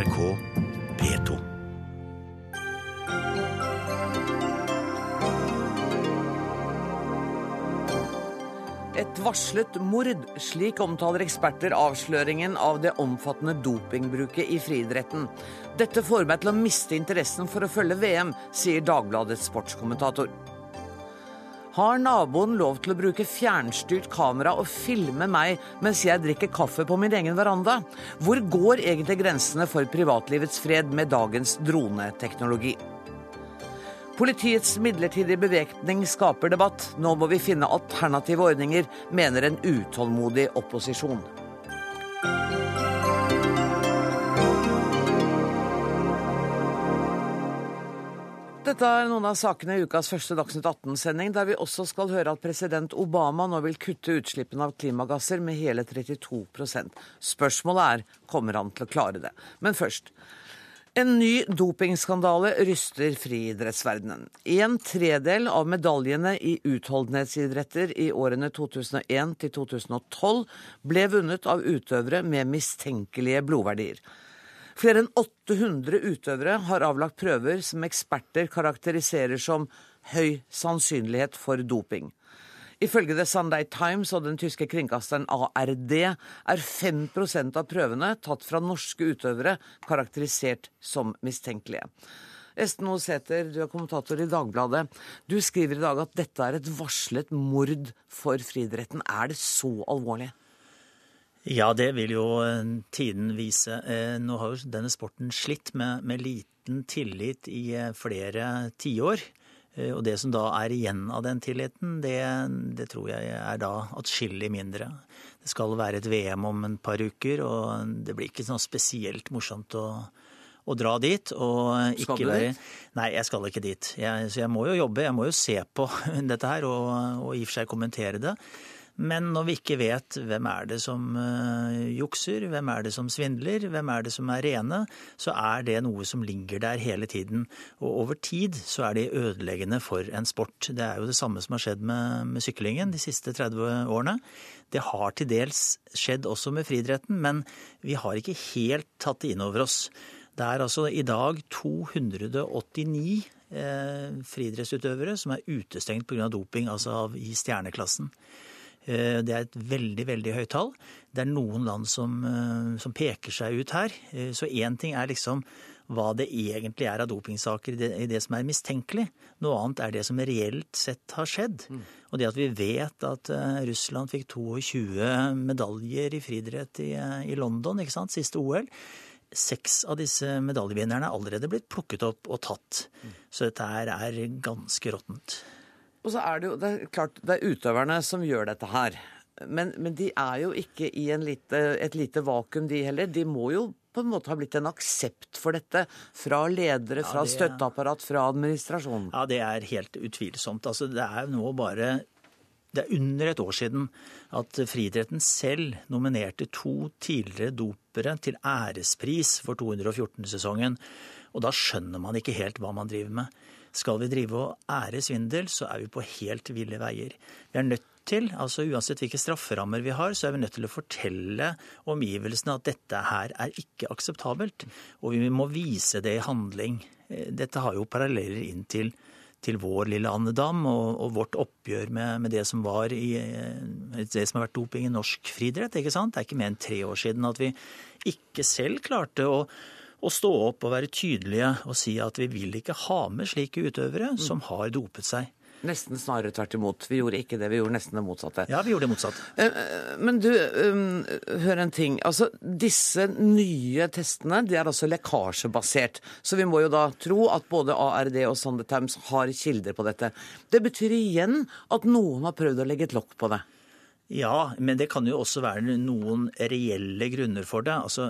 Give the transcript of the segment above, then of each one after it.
NRK P2. Et varslet mord, slik omtaler eksperter avsløringen av det omfattende dopingbruket i friidretten. Dette får meg til å miste interessen for å følge VM, sier Dagbladets sportskommentator. Har naboen lov til å bruke fjernstyrt kamera og filme meg mens jeg drikker kaffe på min egen veranda? Hvor går egentlig grensene for privatlivets fred med dagens droneteknologi? Politiets midlertidige bevæpning skaper debatt. Nå må vi finne alternative ordninger, mener en utålmodig opposisjon. Dette er noen av sakene i ukas første Dagsnytt 18-sending, der vi også skal høre at president Obama nå vil kutte utslippene av klimagasser med hele 32% Spørsmålet er kommer han til å klare det. Men først. En ny dopingskandale ryster friidrettsverdenen. En tredel av medaljene i utholdenhetsidretter i årene 2001 til 2012 ble vunnet av utøvere med mistenkelige blodverdier. Flere enn 800 utøvere har avlagt prøver som eksperter karakteriserer som høy sannsynlighet for doping. Ifølge The Sunday Times og den tyske kringkasteren ARD er 5% av prøvene tatt fra norske utøvere karakterisert som mistenkelige. Esten Osæter, du er kommentator i Dagbladet. Du skriver i dag at dette er et varslet mord for friidretten. Er det så alvorlig? Ja, det vil jo eh, tiden vise. Eh, nå har jo denne sporten slitt med, med liten tillit i eh, flere tiår. Og det som da er igjen av den tilliten, det, det tror jeg er da atskillig mindre. Det skal være et VM om en par uker, og det blir ikke sånn spesielt morsomt å, å dra dit. Og skal du være... dit? Nei, jeg skal ikke dit. Jeg, så jeg må jo jobbe, jeg må jo se på dette her og, og i og for seg kommentere det. Men når vi ikke vet hvem er det som uh, jukser, hvem er det som svindler, hvem er det som er rene, så er det noe som ligger der hele tiden. Og over tid så er det ødeleggende for en sport. Det er jo det samme som har skjedd med, med syklingen de siste 30 årene. Det har til dels skjedd også med friidretten, men vi har ikke helt tatt det inn over oss. Det er altså i dag 289 eh, friidrettsutøvere som er utestengt pga. doping, altså av, i stjerneklassen. Eh, det er et veldig veldig høyt tall. Det er noen land som, eh, som peker seg ut her. Eh, så én ting er liksom hva det egentlig er av dopingsaker i det, i det, som er mistenkelig. Noe annet er det som reelt sett har skjedd. Mm. Og det at vi vet at uh, Russland fikk 22 medaljer i friidrett i, i, London, ikke sant, siste OL. Seks av disse medaljevinnerne er allerede blitt plukket opp og tatt. Mm. Så dette her er ganske råttent. Og så er det jo det er klart, det er utøverne som gjør dette her. Men, men de er jo ikke i lite, et lite vakuum, de heller. De må jo på en måte ha blitt en aksept for dette fra ledere, fra ja, det, støtteapparat, fra administrasjonen? Ja, det er helt utvilsomt. Altså, det er nå bare det er under et år siden at friidretten selv nominerte to tidligere dopere til ærespris for 214-sesongen. Og da skjønner man ikke helt hva man driver med. Skal vi drive og ære svindel, så er vi på helt ville veier. Vi er nødt til, altså Uansett hvilke strafferammer vi har, så er vi nødt til å fortelle omgivelsene at dette her er ikke akseptabelt. Og vi må vise det i handling. Dette har jo paralleller inn til, til vår lille andedam og, og vårt oppgjør med, med, det som var i, det som har vært doping i norsk friidrett. ikke sant? Det er ikke mer enn tre år siden at vi ikke selv klarte å å stå opp og være tydelige og si at vi vil ikke ha med slike utøvere mm. som har dopet seg. Nesten snarere tvert imot. Vi gjorde ikke det, vi gjorde nesten det motsatte. Ja, vi gjorde det motsatt. Eh, eh, men du, um, hør en ting. Altså, disse nye testene de er altså lekkasjebasert. Så vi må jo da tro at både ARD og Times har kilder på dette. Det betyr igjen at noen har prøvd å legge et lokk på det. Ja, men det kan jo også være noen reelle grunner for det. Altså,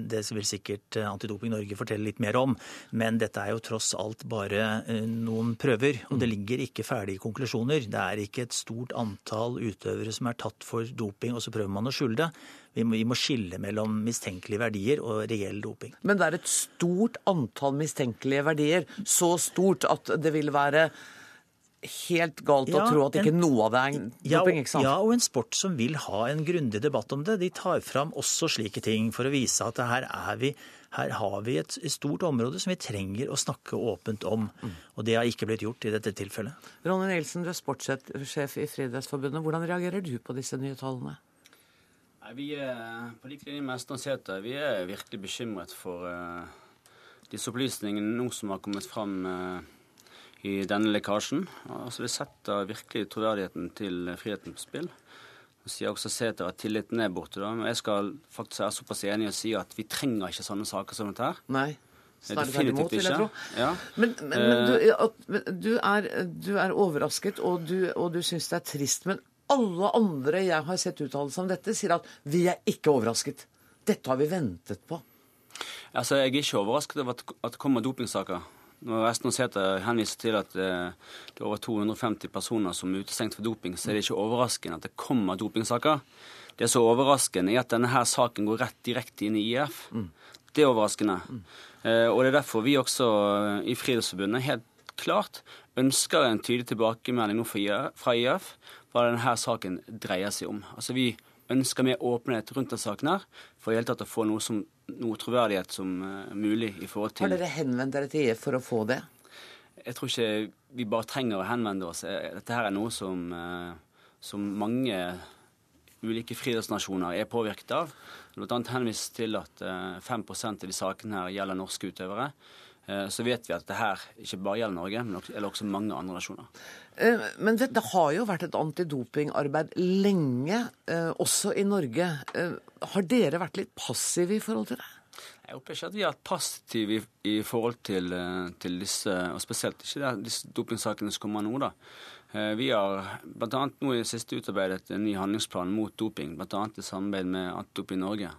det vil sikkert eh, Antidoping Norge fortelle litt mer om. Men dette er jo tross alt bare eh, noen prøver, og det mm. ligger ikke ferdige konklusjoner. Det er ikke et stort antall utøvere som er tatt for doping, og så prøver man å skjule det. Vi må, vi må, skille mellom mistenkelige verdier og reell doping. Men det er et stort antall mistenkelige verdier. Så stort at det vil være helt galt ja, å tro at ikke noe av det er doping, ikke sant? Ja, og en sport som vil ha en grundig debatt om det. De tar fram også slike ting for å vise at her, vi, her har vi et stort område som vi trenger å snakke åpent om. Mm. Og det har ikke blitt gjort i dette tilfellet. Ronny Nielsen, du er sportssjef i Friidrettsforbundet. Hvordan reagerer du på disse nye tallene? Nei, vi er på lik linje med Estland vi er virkelig bekymret for uh, disse opplysningene nå som har kommet fram uh, i denne lekkasjen. Altså, vi setter virkelig troverdigheten til friheten på spill. Så sier også Sæter at tilliten er borte. da, Men jeg skal faktisk være såpass enig og si at vi trenger ikke sånne saker som dette her. Nei. Snarere imot, vil jeg tro. Ja. Men, men, men, du, du, er, du, er, overrasket, og du, og du syns det er trist. Men alle andre jeg har sett uttalelser om dette, sier at vi er ikke overrasket. Dette har vi ventet på. Altså, Jeg er ikke overrasket over at det kommer dopingsaker. Når Vestland Sæther henviser til at eh, det er over 250 personer som er utestengt for doping, så er det ikke overraskende at det kommer dopingsaker. Det som er overraskende, er at denne her saken går rett direkte inn i IF. Mm. Det er overraskende. Mm. og det er derfor vi også eh, i Friidrettsforbundet helt klart ønsker en tydelig tilbakemelding nå fra IF hva denne saken dreier seg om. Altså Vi ønsker mer åpenhet rundt denne saken her, for i hele tatt å få noe, som, noe troverdighet som uh, mulig. i forhold til... Har dere henvendt dere til IF for å få det? Jeg tror ikke vi bare trenger å henvende oss. Eh, dette her er noe som, uh, som mange ulike friidrettsnasjoner er påvirket av. Bl.a. henvist til at uh, 5 av de sakene her gjelder norske utøvere. Eh, så vet vi at det her ikke bare gjelder Norge, men også, også mange andre nasjoner. Eh, men det, det har jo vært et antidopingarbeid lenge, eh, også i Norge. Har dere vært litt passive i forhold til det? Jeg opplever ikke at vi har vært passive i, i, forhold til, til, disse, og spesielt ikke disse dopingsakene som kommer nå. da. Vi har bl.a. nå i det siste utarbeidet en ny handlingsplan mot doping, bl.a. i samarbeid med Antidoping Norge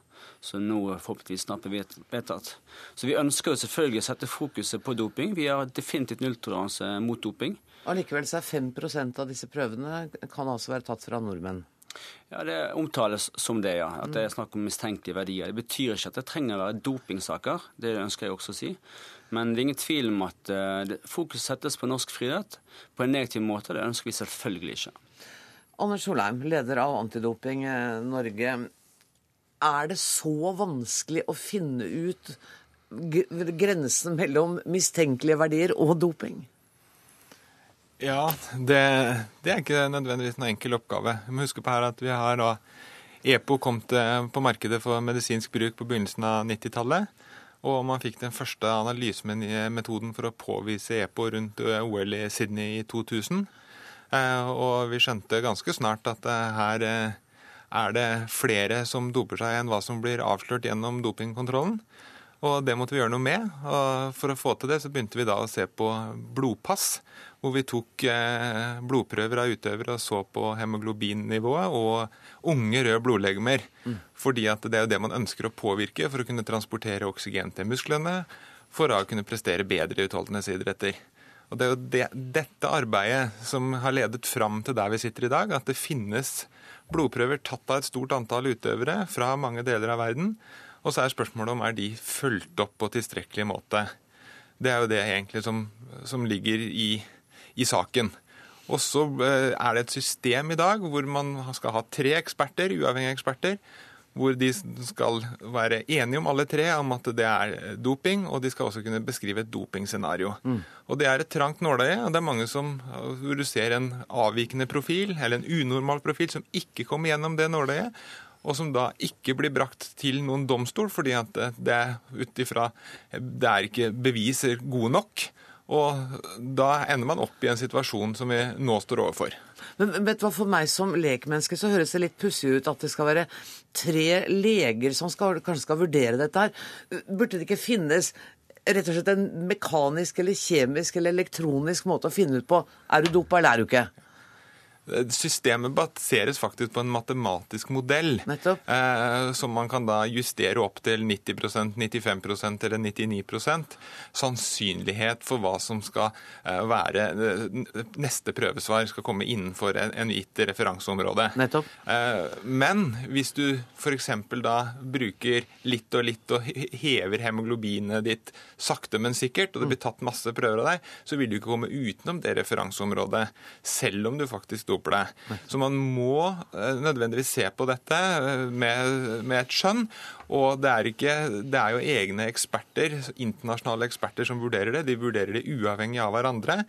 som nå forhåpentligvis snart blir vedtatt. Så vi ønsker jo selvfølgelig å sette fokuset på doping. Vi har definitivt nulltoleranse mot doping. Allikevel så er 5 av disse prøvene kan altså være tatt fra nordmenn? Ja, Det omtales som det, ja. At det er snakk om mistenkelige verdier. Det betyr ikke at det trenger å være dopingsaker. Det ønsker jeg også å si. Men det er ingen tvil om at uh, fokus settes på norsk friidrett på en negativ måte. Det ønsker vi selvfølgelig ikke. Anders Solheim, leder av Antidoping eh, Norge. Er det så vanskelig å finne ut grensen mellom mistenkelige verdier og doping? Ja, det, det, er ikke nødvendigvis noen enkel oppgave. Vi må huske på her at vi har da EPO kom på markedet for medisinsk bruk på begynnelsen av 90-tallet. Og man fikk den første analysemetoden for å påvise EPO rundt OL i Sydney i 2000. Eh, og vi skjønte ganske snart at her eh, er det flere som doper seg enn hva som blir avslørt gjennom dopingkontrollen. Og det måtte vi gjøre noe med. Og for å få til det så begynte vi da å se på blodpass. Hvor vi tok eh, blodprøver av utøvere og så på hemoglobinnivået og unge røde blodlegemer. Mm. Fordi at det er jo det man ønsker å påvirke for å kunne transportere oksygen til musklene. For å kunne prestere bedre i utholdenhetsidretter. Og Det er jo det, dette arbeidet som har ledet fram til der vi sitter i dag. At det finnes blodprøver tatt av et stort antall utøvere fra mange deler av verden. Og så er spørsmålet om er de fulgt opp på tilstrekkelig måte. Det er jo det egentlig som, som ligger i, i saken. Og så eh, er det et system i dag hvor man skal ha tre eksperter, uavhengige eksperter, hvor de skal være enige om alle tre om at det er doping, og de skal også kunne beskrive et dopingscenario. Mm. Og Det er et trangt nåløye, og det er mange som, hvor du ser en avvikende profil, eller en unormal profil, som ikke kommer gjennom det nåløyet, og som da ikke blir brakt til noen domstol, fordi at det ut ifra Det er ikke beviser gode nok. Og da ender man opp i en situasjon som vi nå står overfor. Men vet du hva, For meg som lekmenneske så høres det litt pussig ut at det skal være tre leger som skal, kanskje skal vurdere dette her. Burde det ikke finnes rett og slett en mekanisk eller kjemisk eller elektronisk måte å finne ut på er du dopa eller er du ikke? Systemet baseres faktisk på en matematisk modell eh, som man kan da justere opp til 90% 95% eller 99% sannsynlighet for hva som skal eh, være eh, neste prøvesvar skal komme innenfor en, en gitt referanseområde. Eh, men hvis du f.eks. da bruker litt og litt og hever hemoglobinet ditt sakte, men sikkert, og det blir tatt masse prøver av deg, så vil du ikke komme utenom det referanseområdet, selv om du faktisk doper det. Så man må eh, nødvendigvis se på dette eh, med, med et skjønn. Og det er, ikke, det er, jo egne eksperter, internasjonale eksperter som vurderer det. De vurderer det uavhengig av hverandre.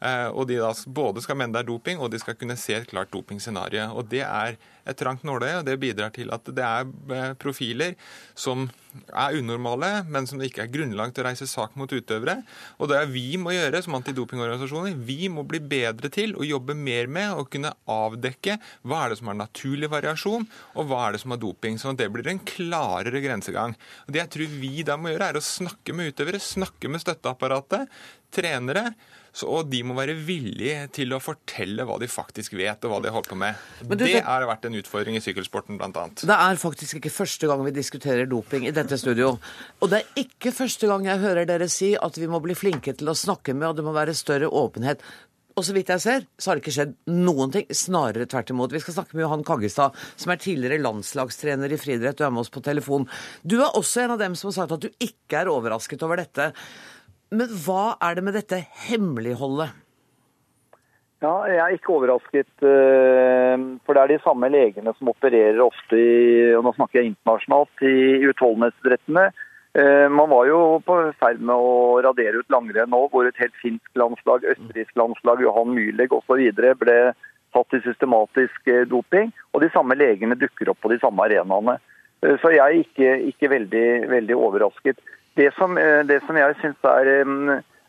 Eh, og de da både skal mene det er doping, og de skal kunne se et klart dopingscenario. Og det er et trangt nåløye, og det bidrar til at det er profiler som er unormale, men som det ikke er grunnlag til å reise sak mot utøvere. Og det vi må gjøre som antidopingorganisasjoner. Vi må bli bedre til å jobbe mer med å kunne avdekke hva er det som er naturlig variasjon, og hva er det som er doping. Sånn at det blir en klarere grensegang. Og Det jeg tror vi da må gjøre, er å snakke med utøvere, snakke med støtteapparatet, trenere så, og de må være villige til å fortelle hva de faktisk vet, og hva de holder på med. Du, det har vært en utfordring i sykkelsporten, bl.a. Det er faktisk ikke første gang vi diskuterer doping i dette studio. Og det er ikke første gang jeg hører dere si at vi må bli flinke til å snakke med, og det må være større åpenhet. Og så vidt jeg ser, så har det ikke skjedd noen ting. Snarere tvert imot. Vi skal snakke med Johan Kaggestad, som er tidligere landslagstrener i friidrett og er med oss på telefon. Du er også en av dem som har sagt at du ikke er overrasket over dette. Men hva er det med dette hemmeligholdet? Ja, Jeg er ikke overrasket. Eh, for det er de samme legene som opererer ofte i og nå snakker jeg internasjonalt, i utholdenhetsrettene. Eh, man var jo på ferd med å radere ut langrenn nå, hvor et helt finsk landslag, østerriksk landslag, Johan Mühlegg osv. ble tatt i systematisk eh, doping. Og de samme legene dukker opp på de samme arenaene. Så jeg er ikke, ikke veldig, veldig overrasket. Det som, eh, det som jeg syns er,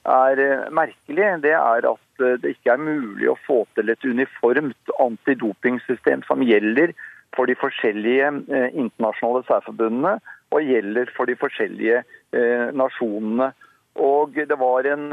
er, eh, merkelig, det er at eh, det ikke er mulig å få til et uniformt antidopingsystem som gjelder for de forskjellige internasjonale særforbundene og gjelder for de forskjellige nasjonene. Og Det var en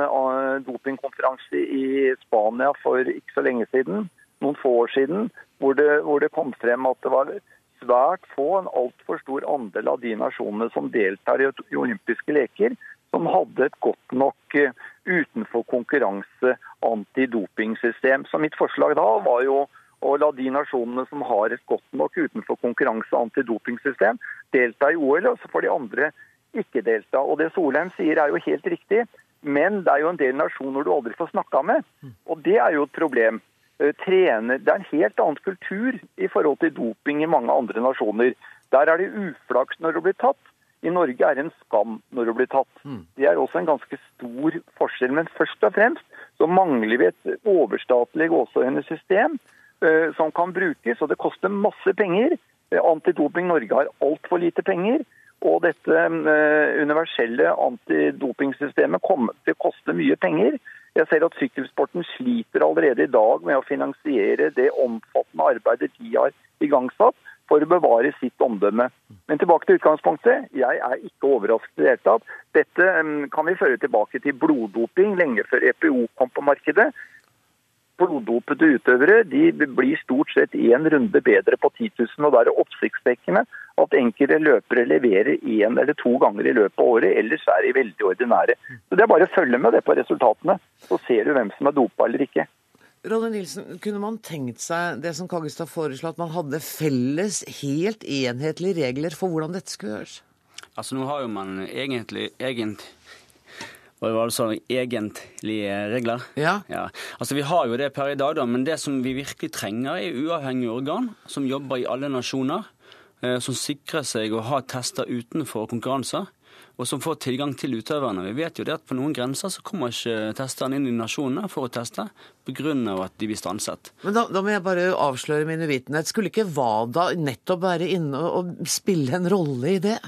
dopingkonferanse i Spania for ikke så lenge siden, noen få år siden, hvor det, hvor det kom frem at det var svært få, en altfor stor andel av de nasjonene som deltar i olympiske leker, som hadde et godt nok eh, utenfor konkurranse antidopingsystem. Så mitt forslag da var jo å la de nasjonene som har et godt nok utenfor konkurranse antidopingsystem, delta i OL, og så får de andre ikke delta. Og Det Solheim sier er jo helt riktig, men det er jo en del nasjoner du aldri får snakka med. Og det er jo et problem. Eh, trener Det er en helt annen kultur i forhold til doping i mange andre nasjoner. Der er det uflaks når du blir tatt. I Norge er det en skam når du blir tatt. Mm. Det er også en ganske stor forskjell. Men først og fremst så mangler vi et overstatlig system som kan brukes, og det koster masse penger. Uh, Antidoping Norge har altfor lite penger. Og dette uh, universelle antidopingsystemet kommer til å koste mye penger. Jeg ser at sykkelsporten sliter allerede i dag med å finansiere det omfattende arbeidet de har igangsatt for å bevare sitt omdømme. Men tilbake til utgangspunktet. Jeg er ikke overrasket i det hele tatt. Dette mm, kan vi føre tilbake til bloddoping lenge før EPO kom på markedet bloddopede utøvere de blir stort sett én runde bedre på 10 000. og Da er det oppsiktsvekkende at enkelte løpere leverer én eller to ganger i løpet av året. Ellers er de veldig ordinære. Så Det er bare å følge med det på resultatene, så ser du hvem som er dopa eller ikke. Ronny Nilsen, Kunne man tenkt seg det som Kaggestad foreslo, at man hadde felles, helt enhetlige regler for hvordan dette skulle gjøres? Altså Nå har jo man egentlig, egentlig og det var altså egentlige regler? Ja. ja. Altså Vi har jo det per i dag, da, men det som vi virkelig trenger, er uavhengige organ som jobber i alle nasjoner. Eh, som sikrer seg å ha tester utenfor konkurranser, og som får tilgang til utøverne. Vi vet jo det at på noen grenser så kommer ikke testerne inn i nasjonene for å teste, pga. at de blir stanset. Men da, da, må jeg bare avsløre min uvitenhet. Skulle ikke WADA nettopp være inne og spille en rolle i det?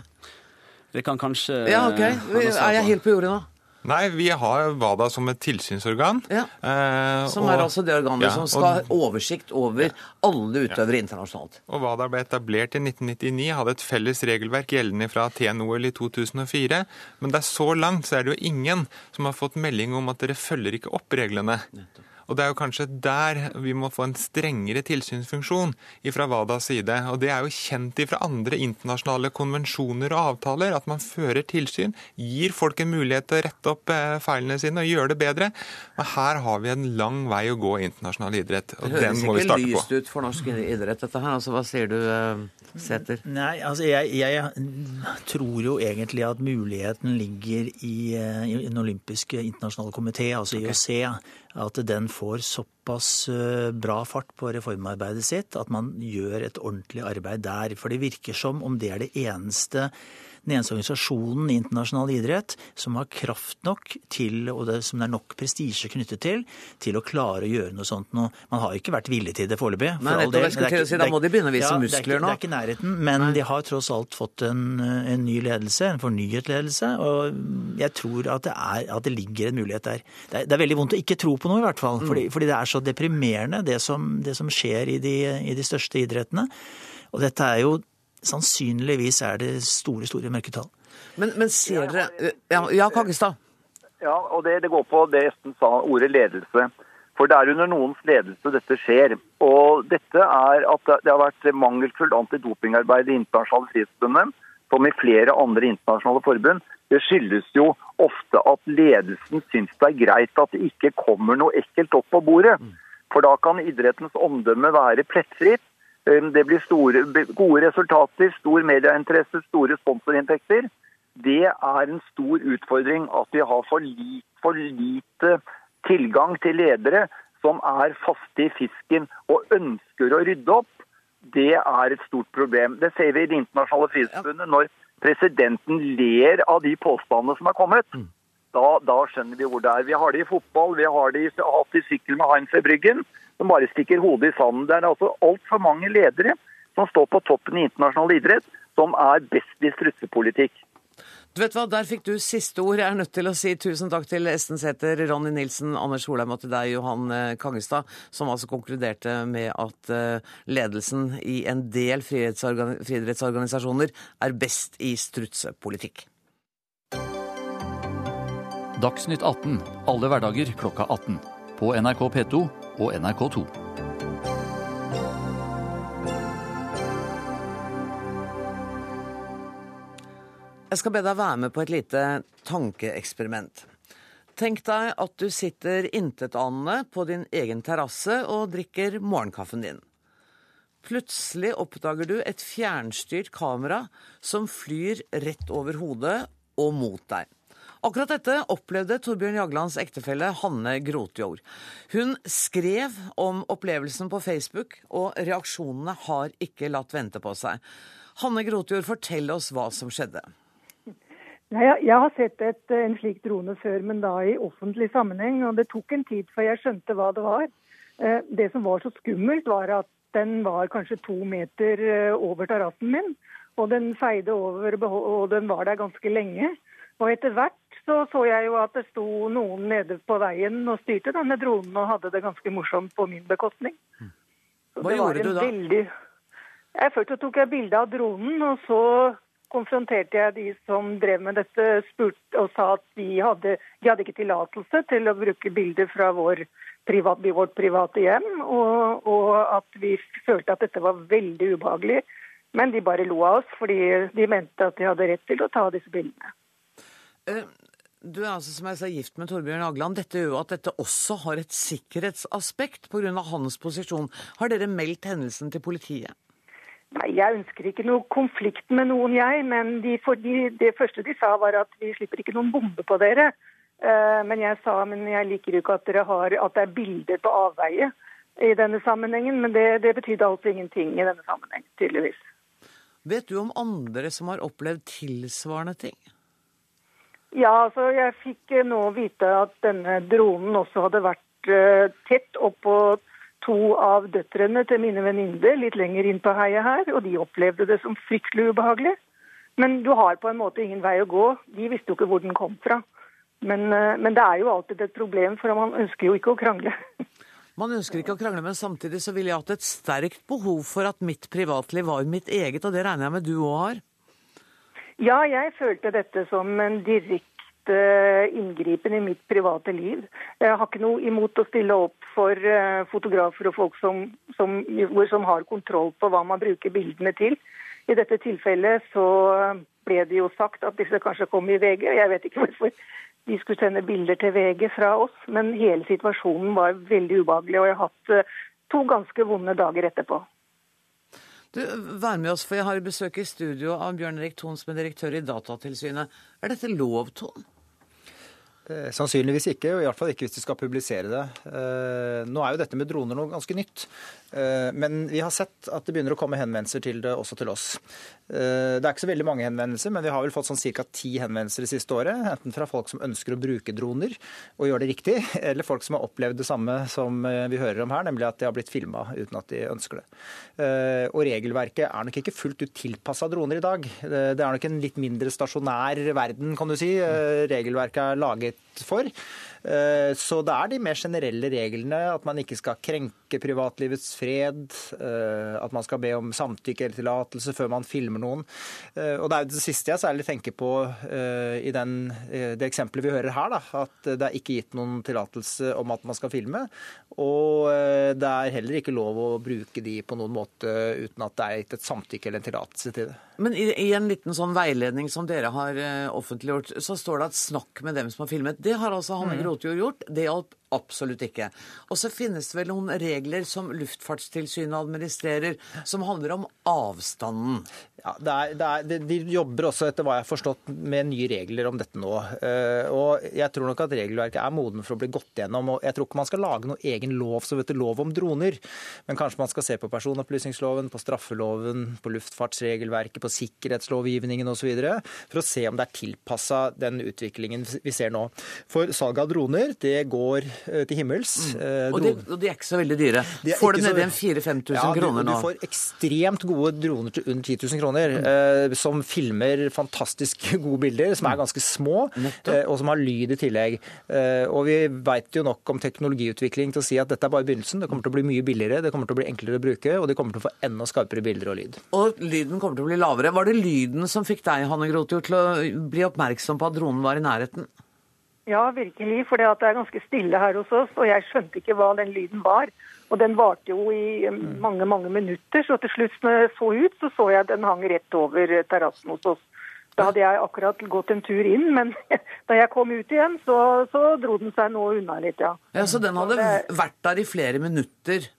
Det kan kanskje Ja, ok. Er jeg helt på jordet nå? Nei, vi har WADA som et tilsynsorgan. Ja. Eh, som er og, altså det organet ja, som skal ha oversikt over ja. alle utøvere internasjonalt. Og WADA ble etablert i 1999, hadde et felles regelverk gjeldende fra Aten-OL i 2004. Men det er så langt så er det jo ingen som har fått melding om at dere følger ikke opp reglene. Nettopp. Og det er jo kanskje der vi må få en strengere tilsynsfunksjon fra WADAs side. Og det er jo kjent fra andre internasjonale konvensjoner og avtaler at man fører tilsyn, gir folk en mulighet til å rette opp eh, feilene sine og gjøre det bedre. Men her har vi en lang vei å gå i internasjonal idrett, og den må vi starte på. Det høres ikke lyst ut for norsk idrett, dette her. Altså, hva sier du, eh, Sæther? Nei, altså jeg, jeg, tror jo egentlig at muligheten ligger i, eh, i den olympiske internasjonale komité, altså IOC. Okay at den får såpass eh, bra fart på reformarbeidet sitt at man gjør et ordentlig arbeid der. For det virker som om det er det eneste den eneste organisasjonen i internasjonal idrett som har kraft nok til, og det, som det er nok prestisje knyttet til, til å klare å gjøre noe sånt noe. Man har ikke vært villig til det foreløpig. For si, da må de begynne å vise ja, muskler nå. Det er ikke nærheten, men Nei. de har tross alt fått en, en, ny ledelse, en fornyet ledelse. Og jeg tror at det, er, at det ligger en mulighet der. Det er, det er, veldig vondt å ikke tro på noe, i hvert fall. Fordi, mm. fordi det er så deprimerende, det som, det som skjer i de, i de største idrettene. Og dette er jo Sannsynligvis er det store, store mørketall. Men, men ser dere Ja, ja Kaggestad? Ja, og det, det, går på det Esten sa, ordet ledelse. For det er under noens ledelse dette skjer. Og dette er at det har vært mangelfullt antidopingarbeid i Internasjonale Frihetsforbundet, som i flere andre internasjonale forbund. Det skyldes jo ofte at ledelsen syns det er greit at det ikke kommer noe ekkelt opp på bordet. Mm. For da kan idrettens omdømme være plettfritt. Um, det blir store, gode resultater, stor medieinteresse, store sponsorinntekter. Det er en stor utfordring at vi har for lite, for lite tilgang til ledere som er faste i fisken og ønsker å rydde opp. Det er et stort problem. Det ser vi i Det internasjonale friidrettsforbundet. når presidenten ler av de påstandene som er kommet. Mm. Da, da, skjønner vi hvor det er. Vi har det i fotball, vi har det i, hatt i sykkel med Heinz ved Bryggen som bare stikker hodet i sanden. Det er altså altfor mange ledere som står på toppen i internasjonal idrett, som er best i strutsepolitikk. Du vet hva, Der fikk du siste ord. Jeg er nødt til å si tusen takk til Esten Sæther, Ronny Nilsen, Anders Solheim og til deg, Johan eh, Kangestad, som altså konkluderte med at eh, ledelsen i en del friidrettsorganisasjoner er best i strutsepolitikk. Dagsnytt 18 alle hverdager klokka 18. På NRK P2 og NRK2. Jeg skal be deg være med på et lite tankeeksperiment. Tenk deg at du sitter intetanende på din egen terrasse og drikker morgenkaffen din. Plutselig oppdager du et fjernstyrt kamera som flyr rett over hodet og mot deg. Akkurat dette opplevde Torbjørn Jaglands ektefelle Hanne Grotjord. Hun skrev om opplevelsen på Facebook, og reaksjonene har ikke latt vente på seg. Hanne Grotjord, fortell oss hva som skjedde. Jeg, har sett et, en slik drone før, men da i offentlig sammenheng. og Det tok en tid før jeg skjønte hva det var. Eh, det som var så skummelt, var at den var kanskje to meter eh, over terrassen min. Og den feide over, og den var der ganske lenge. Og etter hvert så så jeg jo at det sto noen nede på veien og styrte denne dronen og hadde det ganske morsomt på min bekostning. Hva gjorde du da? Veldig... Jeg Først tok jeg bilde av dronen, og så konfronterte jeg de som drev med dette, spurt, og sa at de hadde, de hadde ikke tillatelse til å bruke bilder fra vår privat, vårt private hjem, og, og, at vi følte at dette var veldig ubehagelig. Men de bare lo av oss, fordi de mente at de hadde rett til å ta disse bildene. Eh, du er altså som jeg sa gift med Torbjørn Agland. Dette gjør at dette også har et sikkerhetsaspekt pga. hans posisjon. Har dere meldt hendelsen til politiet? Nei, Jeg ønsker ikke noe konflikt med noen, jeg. Men de, de, det første de sa, var at vi slipper ikke noen bombe på dere. Uh, men jeg sa men jeg liker jo ikke at, dere har, at det er bilder på avveie i denne sammenhengen. Men det, det betydde altså ingenting i denne sammenheng, tydeligvis. Vet du om andre som har opplevd tilsvarende ting? Ja, altså jeg fikk eh, nå vite at denne dronen også hadde vært uh, tett oppå to av døtrene til mine venninner litt lenger inn på heiet her, og de opplevde det som fryktelig ubehagelig. Men du har på en måte ingen vei å gå. De visste jo ikke hvor den kom fra. Men, uh, men det er jo alltid et problem, for man ønsker jo ikke å krangle. Man ønsker ikke å krangle, men samtidig så ville jeg hatt et sterkt behov for at mitt privatliv var mitt eget, og det regner jeg med du òg har? Ja, jeg følte dette som en direkte inngripen i mitt private liv. Jeg har ikke noe imot å stille opp for uh, fotografer og folk som, som, som, har kontroll på hva man bruker bildene til. I dette tilfellet så ble det jo sagt at disse kanskje kom i VG. Jeg vet ikke hvorfor de skulle sende bilder til VG fra oss, men hele situasjonen var veldig ubehagelig. Og jeg har hatt to ganske vonde dager etterpå. Du, Vær med oss, for jeg har besøk i studio av Bjørn Erik Thon, som er direktør i Datatilsynet. Er dette lov, Thon? Eh, sannsynligvis ikke, og i hvert fall ikke hvis de skal publisere det. Eh, nå er jo dette med droner noe ganske nytt. Eh, men vi har sett at det begynner å komme henvendelser til det også til oss. Eh, det er ikke så veldig mange henvendelser, men vi har vel fått sånn ca. ti henvendelser det siste året. Enten fra folk som ønsker å bruke droner og gjøre det riktig, eller folk som har opplevd det samme som eh, vi hører om her, nemlig at de har blitt filma uten at de ønsker det. Og regelverket er nok ikke fullt ut tilpassa droner i dag. Det er nok en litt mindre stasjonær verden, kan du si, regelverket er laget for. Eh, så det er de mer generelle reglene, at man ikke skal krenke privatlivets fred, eh, at man skal be om samtykke eller tillatelse før man filmer noen. Eh, og Det er jo det siste jeg særlig tenker på i den, det eksempelet vi hører her, da, at det er ikke gitt noen tillatelse om at man skal filme. Og det er heller ikke lov å bruke de på noen måte uten at det er gitt et samtykke eller en tillatelse til det. Men i, i, en liten sånn veiledning som dere har offentliggjort, så står det at snakk med dem som har filmet. Det har altså Hanne mm. Grotjord gjort. Det hjalp absolutt ikke. Og så finnes det vel noen regler som Luftfartstilsynet administrerer, som handler om avstanden. Ja, det er, det er, De jobber også, etter hva jeg har forstått, med nye regler om dette nå. Eh, og Jeg tror nok at regelverket er moden for å bli gått gjennom. og Jeg tror ikke man skal lage noen egen lov som heter lov om droner. Men kanskje man skal se på personopplysningsloven, på straffeloven, på luftfartsregelverket, på sikkerhetslovgivningen osv. For å se om det er tilpassa den utviklingen vi ser nå. For salg av droner det går til himmels. Mm. Eh, og, de, og, de, er ikke så veldig dyre. De får du ned igjen 4000-5000 ja, kroner nå? Du får ekstremt gode droner til under 10 000 kroner kroner, eh, som filmer fantastisk gode bilder, som er ganske små, eh, og som har lyd i tillegg. Eh, og vi veit jo nok om teknologiutvikling til å si at dette er bare begynnelsen. Det kommer til å bli mye billigere, det kommer til å bli enklere å bruke, og de kommer til å få enda skarpere bilder og lyd. Og lyden kommer til å bli lavere. Var det lyden som fikk deg, Hanne Grotjord, til å bli oppmerksom på at dronen var i nærheten? Ja, virkelig. For det er ganske stille her hos oss, og jeg skjønte ikke hva den lyden var. Og den varte jo i um, mm. mange, mange minutter, så til slutt når jeg så ut, så så jeg den hang rett over terrassen hos oss. Da hadde jeg akkurat gått en tur inn, men da jeg kom ut igjen, så, så dro den seg nå unna litt, ja. ja. Så den hadde vært der i flere minutter?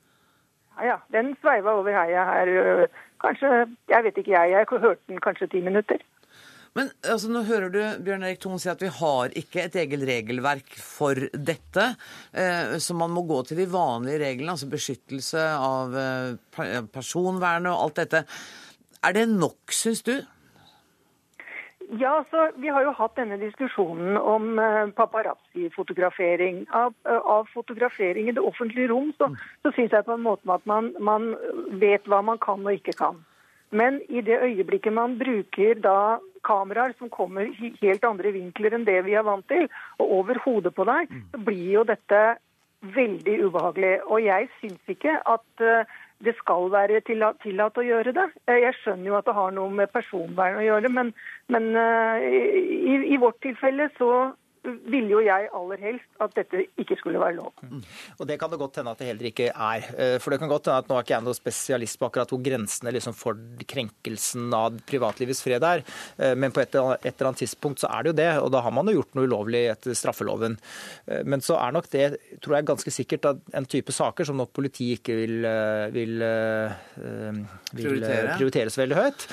Ja, ja. Den sveiva over heia her. Kanskje, jeg vet ikke jeg, jeg hørte den kanskje ti minutter. Men altså, nå hører du Bjørn Erik Thon si at vi har ikke et eget regelverk for dette. Eh, så man må gå til de vanlige reglene, altså beskyttelse av eh, personvernet og alt dette. Er det nok, syns du? Ja, altså, Vi har jo hatt denne diskusjonen om eh, paparazzi-fotografering. Av, eh, av, fotografering i det offentlige rom så, så syns jeg på en måte at man, man vet hva man kan og ikke kan. Men i det øyeblikket man bruker da kameraer som kommer i helt andre vinkler enn det vi er vant til, og over hodet på deg, så blir jo dette veldig ubehagelig. Og jeg syns ikke at eh, det skal være tillatt å gjøre det. Eh, jeg skjønner jo at det har noe med personvern å gjøre, men, men uh, i, i, vårt tilfelle så ville jo jeg aller helst at dette ikke skulle være lov. Mm. Og Det kan det godt hende at det heller ikke er. Eh, for det kan godt hende at Nå er ikke jeg noen spesialist på akkurat hvor grensene liksom for krenkelsen av privatlivets fred er, eh, men på et eller annet tidspunkt så er det jo det. Og da har man jo gjort noe ulovlig etter straffeloven. Eh, men så er nok det tror jeg ganske sikkert at en type saker som nok politiet ikke vil, vil, vil prioritere prioriteres veldig høyt.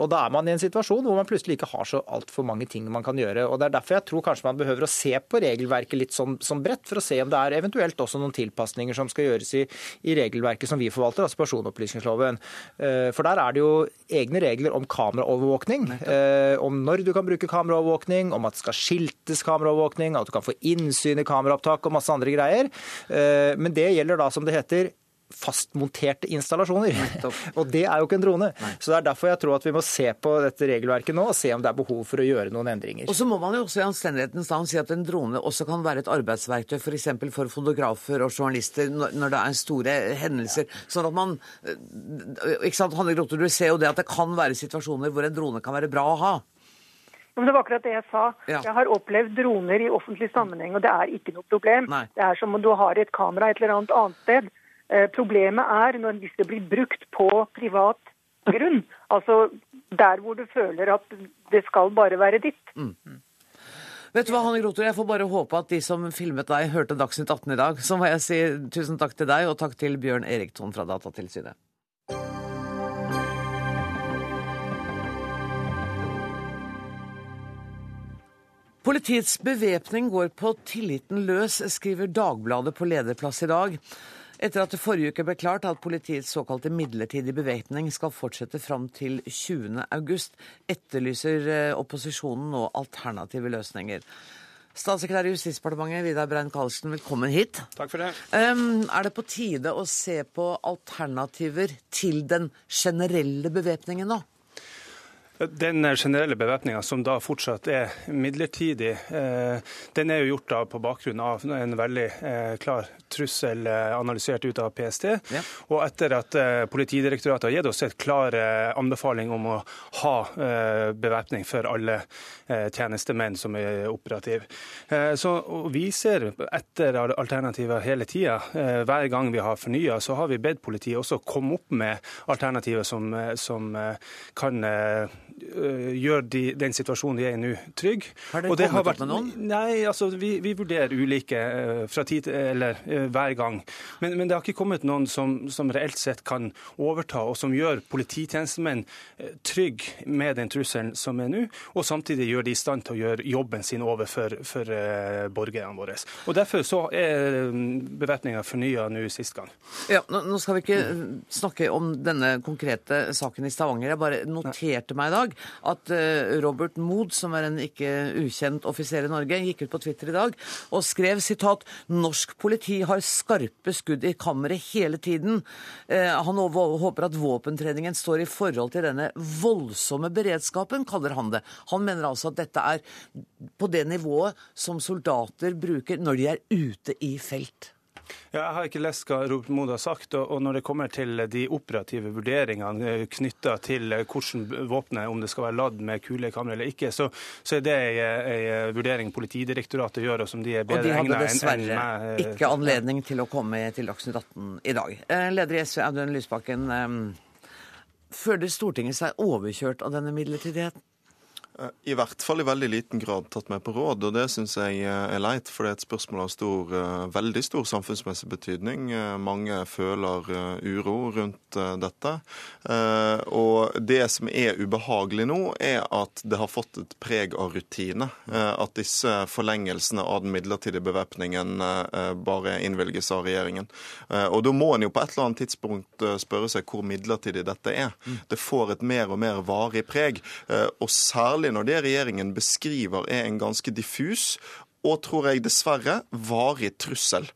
Og da er man i en situasjon hvor man plutselig ikke har så altfor mange ting man kan gjøre. Og Det er derfor jeg tror kanskje man man behøver å se på regelverket litt som, som bredt, for å se om det er eventuelt også noen tilpasninger som skal gjøres i, i regelverket som vi forvalter, altså personopplysningsloven. Eh, for der er det jo egne regler om kameraovervåkning. Eh, om når du kan bruke kameraovervåkning, om at det skal skiltes kameraovervåkning, at du kan få innsyn i kameraopptak og masse andre greier. Eh, men det gjelder da, som det heter, fastmonterte installasjoner. og det er jo ikke en drone. Nei. Så det er derfor jeg tror at vi må se på dette regelverket nå og se om det er behov for å gjøre noen endringer. Og så må man jo også i anstendighetens navn si at en drone også kan være et arbeidsverktøy f.eks. For, for fotografer og journalister når det er store hendelser. Ja. Sånn at man ikke sant, Hanne Grotte, du ser jo det at det kan være situasjoner hvor en drone kan være bra å ha. Men det var akkurat det jeg sa. Ja. Jeg har opplevd droner i offentlig sammenheng, og det er ikke noe problem. Nei. Det er som om du har et kamera et eller annet annet sted. Eh, problemet er når disse blir brukt på privat grunn. Altså der hvor du føler at det skal bare være ditt. Vet du hva, Hanne Grotor, jeg får bare håpe at de som filmet deg, hørte Dagsnytt 18 i dag. Så må jeg si tusen takk til deg, og takk til Bjørn Erikton fra Datatilsynet. Politiets bevæpning går på tilliten løs, skriver Dagbladet på lederplass i dag. Etter at det forrige uke ble klart at politiets såkalte midlertidige bevæpning skal fortsette fram til 20. august, etterlyser eh, opposisjonen nå alternative løsninger. Statssekretær i Justisdepartementet Vidar Brein-Karlsen, velkommen hit. Takk for det. Um, er det på tide å se på alternativer til den generelle bevæpningen nå? Den generelle bevæpninga, som da fortsatt er midlertidig, eh, den er jo gjort da på bakgrunn av en veldig eh, klar trussel eh, analysert ut av PST. Ja. Og etter at Politidirektoratet har gitt oss et klar anbefaling om å ha bevæpning for alle tjenestemenn som er operative. Så vi ser etter alternativer hele tida. Hver gang vi har fornya, så har vi bedt politiet også komme opp med alternativer som, som kan eh, gjøre de, den situasjonen de er i nå, trygg. Har det kommet opp med noen? Nei, altså vi, vi vurderer ulike eh, fra tid til eller eh, hver gang. Men, men det har ikke kommet noen som, som reelt sett kan overta, og som gjør polititjenestemenn trygge med den trusselen som er nå, og samtidig gjør de i stand til å gjøre jobben sin overfor for, borgerne våre. Og Derfor så er bevæpninga fornya nå sist gang. Ja, nå, nå skal vi ikke snakke om denne konkrete saken i Stavanger. Jeg bare noterte meg i dag at eh, Robert Mood, som er en ikke ukjent offiser i Norge, gikk ut på Twitter i dag og skrev sitat Norsk politi har skarpe skudd i kammeret hele tiden. Eh, han håper at våpentreningen står i forhold til denne voldsomme beredskapen, kaller han det. Han mener altså at dette er på det nivået som soldater bruker når de er ute i felt. Ja, jeg har ikke lest hva Robert Mood har sagt, og når det kommer til de operative vurderingene knytta til eh, hvordan våpenet, om det skal være ladd med kulekamera eller ikke, så, så er det en vurdering Politidirektoratet gjør, og som de er Og de enn hadde Og de hadde dessverre meg. eh, ikke anledning til å komme til Dagsnytt 18 i dag. Eh, Leder i SV, Audun Lysbakken. eh, Føler Stortinget seg overkjørt av denne midlertidigheten? I hvert fall i veldig liten grad tatt med på råd, og det syns jeg eh, er leit. For det er et spørsmål av stor, eh, veldig stor samfunnsmessig betydning. Eh, Mange føler uro rundt dette. Og det som er ubehagelig nå, er at det har fått et preg av rutine. At disse forlengelsene av den midlertidige bevæpningen bare innvilges av regjeringen. Og da må en jo på et eller annet tidspunkt spørre seg hvor midlertidig dette er. Det får et mer og mer varig preg. Og særlig når det regjeringen beskriver er en ganske diffus og tror jeg dessverre varig trussel.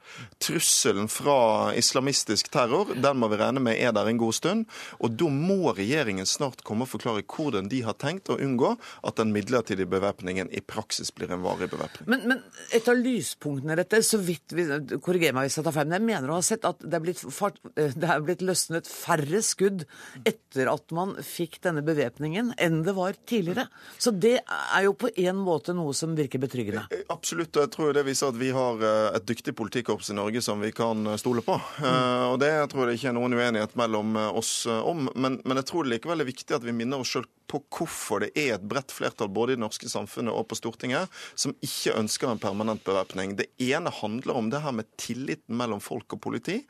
Trusselen fra islamistisk terror den må vi regne med er der en god stund. Og da må regjeringen snart komme og forklare hvordan de har tenkt å unngå at den midlertidige bevæpningen i praksis blir en varig bevæpning. Men, men et av lyspunktene i dette, så vidt vi korriger meg hvis jeg tar feil, men jeg mener å ha sett at det er fart, eh, det er blitt løsnet færre skudd etter at man fikk denne bevæpningen, enn det var tidligere. Så det er jo på en måte noe som virker betryggende. Absolutt, og jeg tror det viser at vi har eh, et dyktig politikorps i Norge som vi kan eh, stole på. Eh, Og det tror jeg det ikke er noen uenighet mellom oss om. Men, men jeg tror det likevel er viktig at vi minner oss sjøl på hvorfor det er et bredt flertall både i det norske samfunnet og på Stortinget som ikke ønsker en permanent bevæpning. Det ene handler om det her med tilliten mellom folk og politi.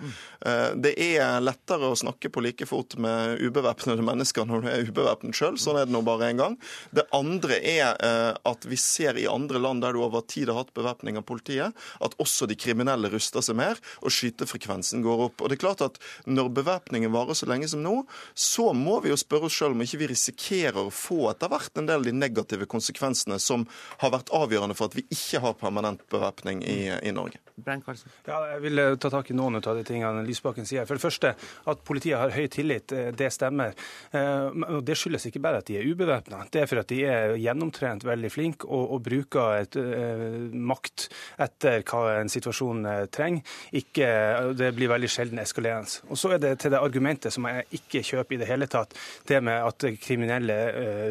Eh, Det er lettere å snakke på like fot med ubevæpnede mennesker når du er ubevæpnet sjøl. Sånn er det nå bare en gang. Det andre er at vi ser i andre land der du over tid har hatt bevæpning av politiet, at også de kriminelle ruster seg mer, og skytefrekvensen går opp. Og det er klart at Når bevæpningen varer så lenge som nå, så må vi jo spørre oss sjøl om ikke vi risikerer å få etter hvert en del av de negative konsekvensene som har vært avgjørende for at vi ikke har permanent bevæpning i, i Norge. Ja, jeg vil eh, ta tak i noen av de tingene Lysbakken sier. For det første, at politiet har høy tillit, eh, det stemmer. Eh, og Det skyldes ikke bare at de er ubevæpna. Det er for at de er gjennomtrent, veldig flinke og, og bruker et, makt etter hva en situasjon trenger. Ikke, det blir veldig sjelden eskalerende. Og så er det til det argumentet som jeg ikke kjøper i det hele tatt, det med at kriminelle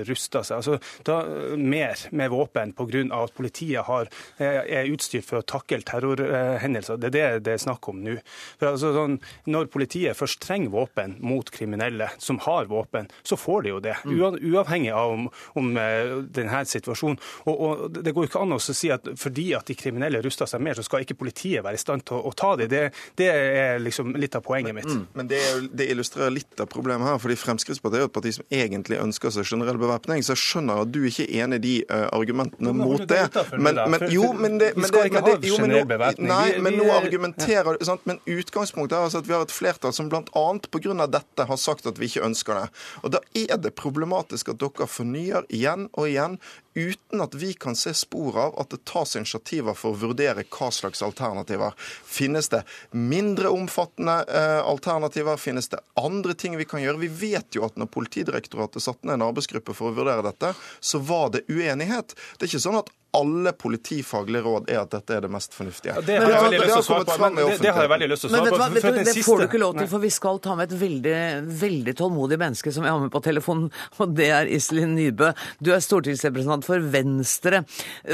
ruster seg. Altså, da, mer med våpen pga. at politiet har, er utstyrt for å takle terrorhendelser. Det er det det er snakk om nå. For Altså, sånn, når politiet først trenger våpen mot kriminelle som har våpen, så får de jo det. Mm. Uavhengig av om, om eh, denne situasjonen. Og, og, Det går ikke an å si at fordi at de kriminelle ruster seg mer, så skal ikke politiet være i stand til å, å ta dem. Det, det, er liksom litt av poenget mitt. Mm. Men det, det, illustrerer litt av problemet her. fordi Fremskrittspartiet er jo et parti som egentlig ønsker seg generell bevæpning. Så jeg skjønner at du ikke er enig i de uh, argumentene mot det. Men, men, jo, men det, men det, men det jo, men nå, Nei, men nå argumenterer du Men utgangspunktet er altså at vi har et flertall som bl.a. pga. dette har sagt at vi ikke ønsker det. Og Da er det problematisk at dere fornyer igjen og igjen uten at vi kan se spor av at det tas initiativer for å vurdere hva slags alternativer. Finnes det mindre omfattende eh, alternativer? Finnes det andre ting vi kan gjøre? Vi vet jo at når Politidirektoratet satte ned en arbeidsgruppe for å vurdere dette, så var det uenighet. Det er ikke sånn at alle politifaglige råd er at dette er det mest fornuftige. det, har jeg veldig lyst til å svare på. Det, det, har jeg veldig lyst til å svare på. Men det, det får du ikke lov til, for vi skal ta med et veldig, veldig tålmodig menneske som jeg har med på telefonen, og det er Iselin Nybø. Du er stortingsrepresentant for Venstre.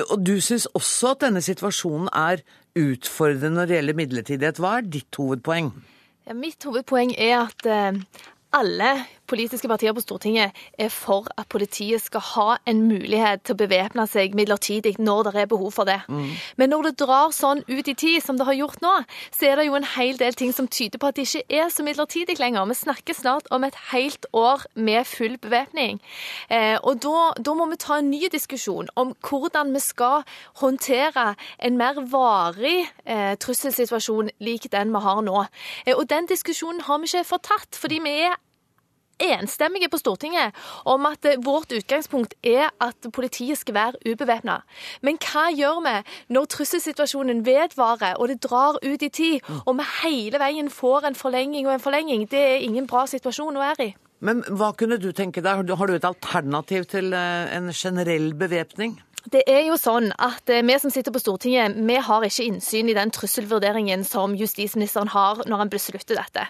Og du syns også at denne situasjonen er utfordrende når det gjelder midlertidighet. Hva er ditt hovedpoeng? Ja, mitt hovedpoeng er at eh, alle politiske partier på Stortinget er for at politiet skal ha en mulighet til å bevæpne seg midlertidig når det er behov for det. Mm. Men når det drar sånn ut i tid som det har gjort nå, så er det jo en hel del ting som tyder på at det ikke er så midlertidig lenger. Vi snakker snart om et helt år med full bevæpning. Eh, og da, da, må vi ta en ny diskusjon om hvordan vi skal håndtere en mer varig eh, trusselsituasjon lik den vi har nå. Eh, og den diskusjonen har vi ikke fått tatt, fordi vi er enstemmige på Stortinget om at eh, vårt utgangspunkt er at politiet skal være ubevæpna. Men hva gjør vi når trusselsituasjonen vedvarer og det drar ut i tid, og vi hele veien får en forlenging og en forlenging? Det er ingen bra situasjon å være i. Men hva kunne du tenke deg? Har du et alternativ til eh, en generell bevæpning? Det er jo sånn at eh, Vi som sitter på Stortinget, vi har ikke innsyn i den trusselvurderingen som justisministeren har når han beslutter dette.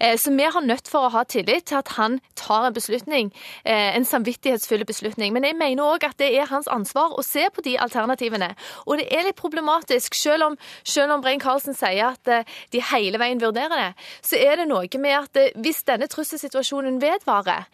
Eh, så vi har nødt for å ha tillit til at han tar en beslutning, eh, en samvittighetsfull beslutning. Men jeg mener òg at det er hans ansvar å se på de alternativene. Og det er litt problematisk, selv om, om Brein Karlsen sier at de hele veien vurderer det, så er det noe med at hvis denne trusselsituasjonen vedvarer,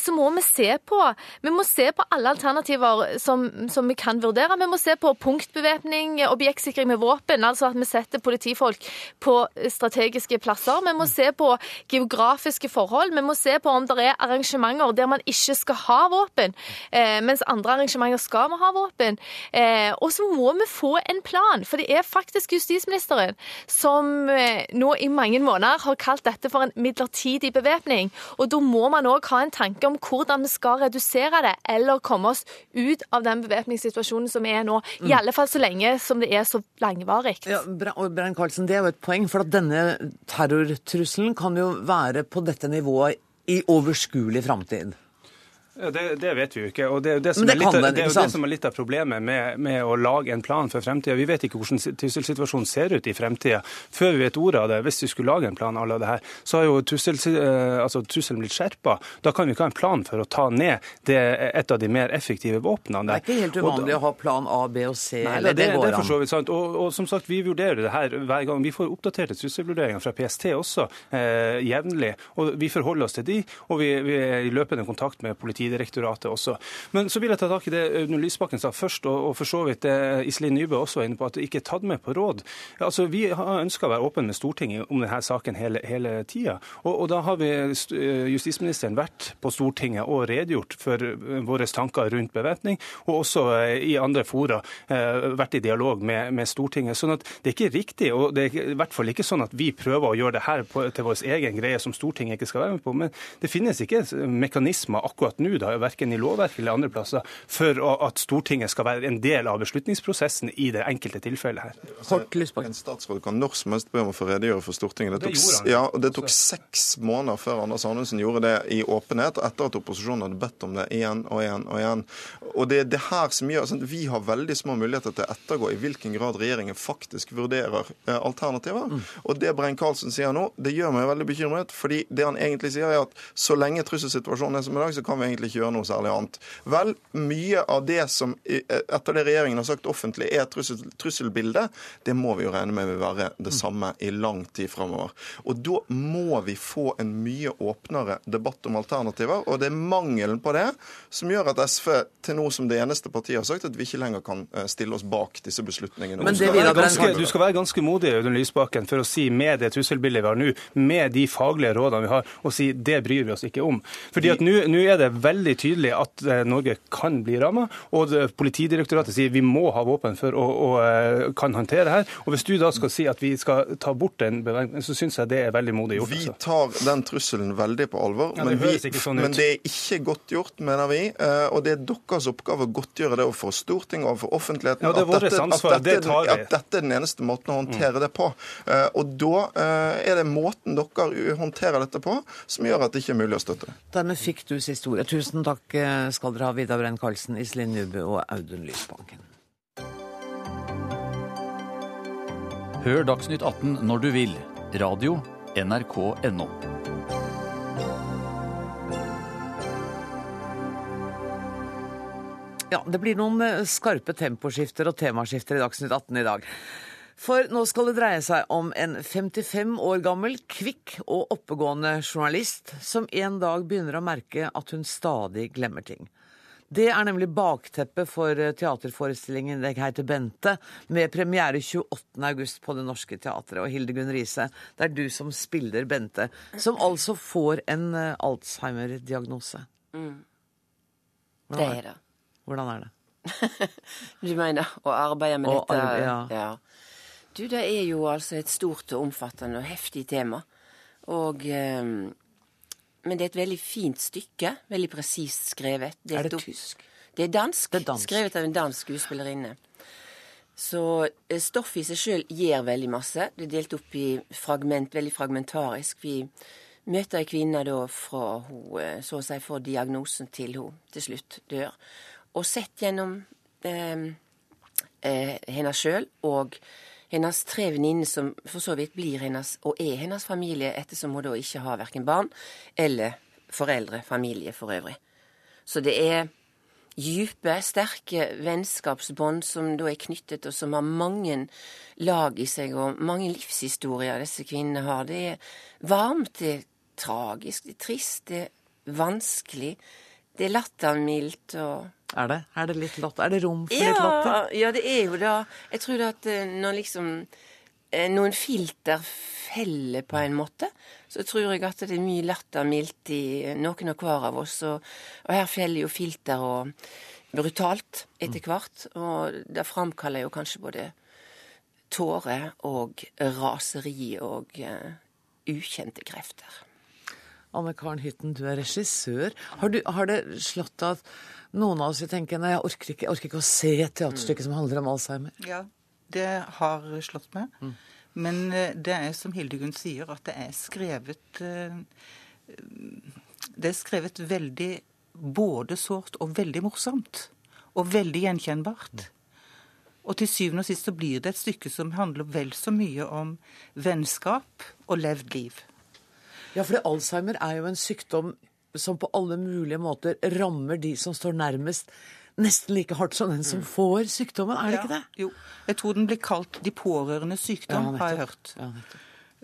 så må vi se på, vi må se på alle alternativer som, som vi kan vurdere. Vi må se på punktbevæpning, objektsikring med våpen, altså at vi setter politifolk på strategiske plasser. Vi må se på geografiske forhold. Vi må se på om det er arrangementer der man ikke skal ha våpen, eh, mens andre arrangementer skal vi ha våpen. Eh, og så må vi få en plan, for det er faktisk justisministeren som eh, nå i mange måneder har kalt dette for en midlertidig bevæpning. Og da må man òg ha en tanke om hvordan vi skal redusere det, eller komme oss ut av den bevæpningssituasjonen situasjonen som er nå. I alle fall så lenge som det er så langvarig. Ja, Brein Karlsen, Det er jo et poeng, for at denne terrortrusselen kan jo være på dette nivået i overskuelig framtid. Det, det, vet vi jo ikke. og Det, det, det, litt, det, er jo det som er litt av problemet med, med å lage en plan for fremtida. Vi vet ikke hvordan trusselsituasjonen ser ut i fremtida før vi vet ordet av det. Hvis vi skulle lage en plan à det her, så har jo trussel, eh, altså, trusselen blitt skjerpa. Da kan vi ikke ha en plan for å ta ned et av de mer effektive våpnene. Det er ikke helt uvanlig å ha plan A, B og C. Nei, eller det, går an. for så vidt sant. Og, og, som sagt, vi vurderer det her hver gang. Vi får oppdaterte trusselvurderinger fra PST også eh, jevnlig. Og vi forholder oss til de, og vi, vi er i løpende kontakt med politiet Politidirektoratet også. Men så vil jeg ta tak i det Audun Lysbakken sa først, og, for så vidt det Iselin Nybø også var inne på, at det ikke er tatt med på råd. Altså, Vi har ønska å være åpne med Stortinget om denne saken hele, hele tida. Og, og, da har vi justisministeren vært på Stortinget og redegjort for våre tanker rundt bevæpning, og også eh, i andre fora eh, vært i dialog med, med, Stortinget. sånn at det er ikke riktig, og det er i hvert fall ikke sånn at vi prøver å gjøre det her på, til vår egen greie som Stortinget ikke skal være med på. Men det finnes ikke mekanismer akkurat nå da, verken i lovverket eller andre plasser, for at Stortinget skal være en del av beslutningsprosessen i det enkelte tilfellet her. Altså, en statsråd kan når som helst be om å få redegjøre for Stortinget. Det tok, ja, det tok seks måneder før Anders Anundsen gjorde det i åpenhet, etter at opposisjonen hadde bedt om det igjen og igjen og igjen. Og det er det her som gjør sånn, Vi har veldig små muligheter til å ettergå i hvilken grad regjeringen faktisk vurderer eh, alternativer. Mm. Og det Brein-Karlsen sier nå, det gjør meg veldig bekymret. fordi det han egentlig sier, er at så lenge trusselsituasjonen er som i dag, så kan vi egentlig ikke gjøre noe særlig annet. Vel, mye av det som etter det regjeringen har sagt offentlig er trussel, trusselbildet, det må vi jo regne med vil være det samme i lang tid framover. Og da må vi få en mye åpnere debatt om alternativer, og det er mangelen på det som gjør at SV til nå som det eneste partiet har sagt at vi ikke lenger kan eh, stille oss bak disse beslutningene. Men det det ganske, du skal være ganske modig Audun Lysbakken, for å si med det trusselbildet vi har nå, med de faglige rådene vi har, og si det bryr vi oss ikke om. Fordi at Nå er det veldig tydelig at eh, Norge kan bli ramma, og Politidirektoratet sier vi må ha våpen for å, å, eh, kan håndtere her. Og Hvis du da skal si at vi skal ta bort den bevegelsen, så syns jeg det er veldig modig gjort. Vi altså. tar den trusselen veldig på alvor, ja, men, vi, sånn men, det er ikke godt gjort, mener vi. Eh, og det er deres oppgave å godtgjøre det overfor Stortinget og overfor offentligheten. Ja, det er at, dette, ansvar, at, dette, det at, dette, er den eneste måten å håndtere mm. det på. Og da er det måten dere håndterer dette på, som gjør at det ikke er mulig å støtte det. Dermed fikk du siste ordet. Tusen takk skal dere ha, Vidar Brenn Karlsen, Iselin Nubø og Audun Lysbanken. Hør Dagsnytt 18 når du vil. Radio NRK.no. Ja, det blir noen eh, skarpe temposkifter og temaskifter i Dagsnytt 18 i dag. For nå skal det dreie seg om en 55 år gammel, kvikk og oppegående journalist som en dag begynner å merke at hun stadig glemmer ting. Det er nemlig bakteppet for eh, teaterforestillingen 'Jeg heter Bente', med premiere 28.8 på Det Norske Teatret. Og Hildegunn Riise, det er du som spiller Bente, som altså får en eh, Alzheimer-diagnose. Mm. Det er det. Hvordan er det? du mener å arbeide med dette? Ja. ja. Du, det er jo altså et stort og omfattende og heftig tema. Og eh, Men det er et veldig fint stykke. Veldig presist skrevet. Det er, er, det tysk? Det er dansk. Det er dansk. Skrevet av en dansk skuespillerinne. Så eh, stoffet i seg sjøl gjør veldig masse. Det er delt opp i fragment, veldig fragmentarisk. Vi møter ei kvinne da fra hun eh, så å si får diagnosen til hun til slutt dør. Og sett gjennom eh, eh, henne sjøl og hennes tre venninner som for så vidt blir hennes og er hennes familie, ettersom hun da ikke har verken barn eller foreldre, familie for øvrig. Så det er dype, sterke vennskapsbånd som da er knyttet, og som har mange lag i seg, og mange livshistorier disse kvinnene har. Det er varmt, det er tragisk, det er trist, det er vanskelig. Det er lattermildt og er det? Er det litt latter? Er det rom for ja, litt latter? Ja, det er jo det. Jeg tror at eh, når liksom eh, noen filter feller på en måte, så tror jeg at det er mye latter mildt i noen og hver av oss. Og, og her feller jo filter og brutalt etter hvert. Og det framkaller jo kanskje både tårer og raseri og uh, ukjente krefter. Anne Karen Hytten, du er regissør. Har, du, har det slått deg at noen av oss tenker nei, jeg orker ikke, jeg orker ikke å se et teaterstykke som handler om Alzheimer? Ja, det har slått meg. Mm. Men eh, det er som Hildegunn sier, at det er skrevet eh, Det er skrevet veldig både sårt og veldig morsomt. Og veldig gjenkjennbart. Og til syvende og sist så blir det et stykke som handler vel så mye om vennskap og levd liv. Ja, for Alzheimer er jo en sykdom som på alle mulige måter rammer de som står nærmest, nesten like hardt som den som mm. får sykdommen, er det ja, ikke det? Jo. Jeg tror den blir kalt de pårørendes sykdom, ja, har jeg hørt. Ja,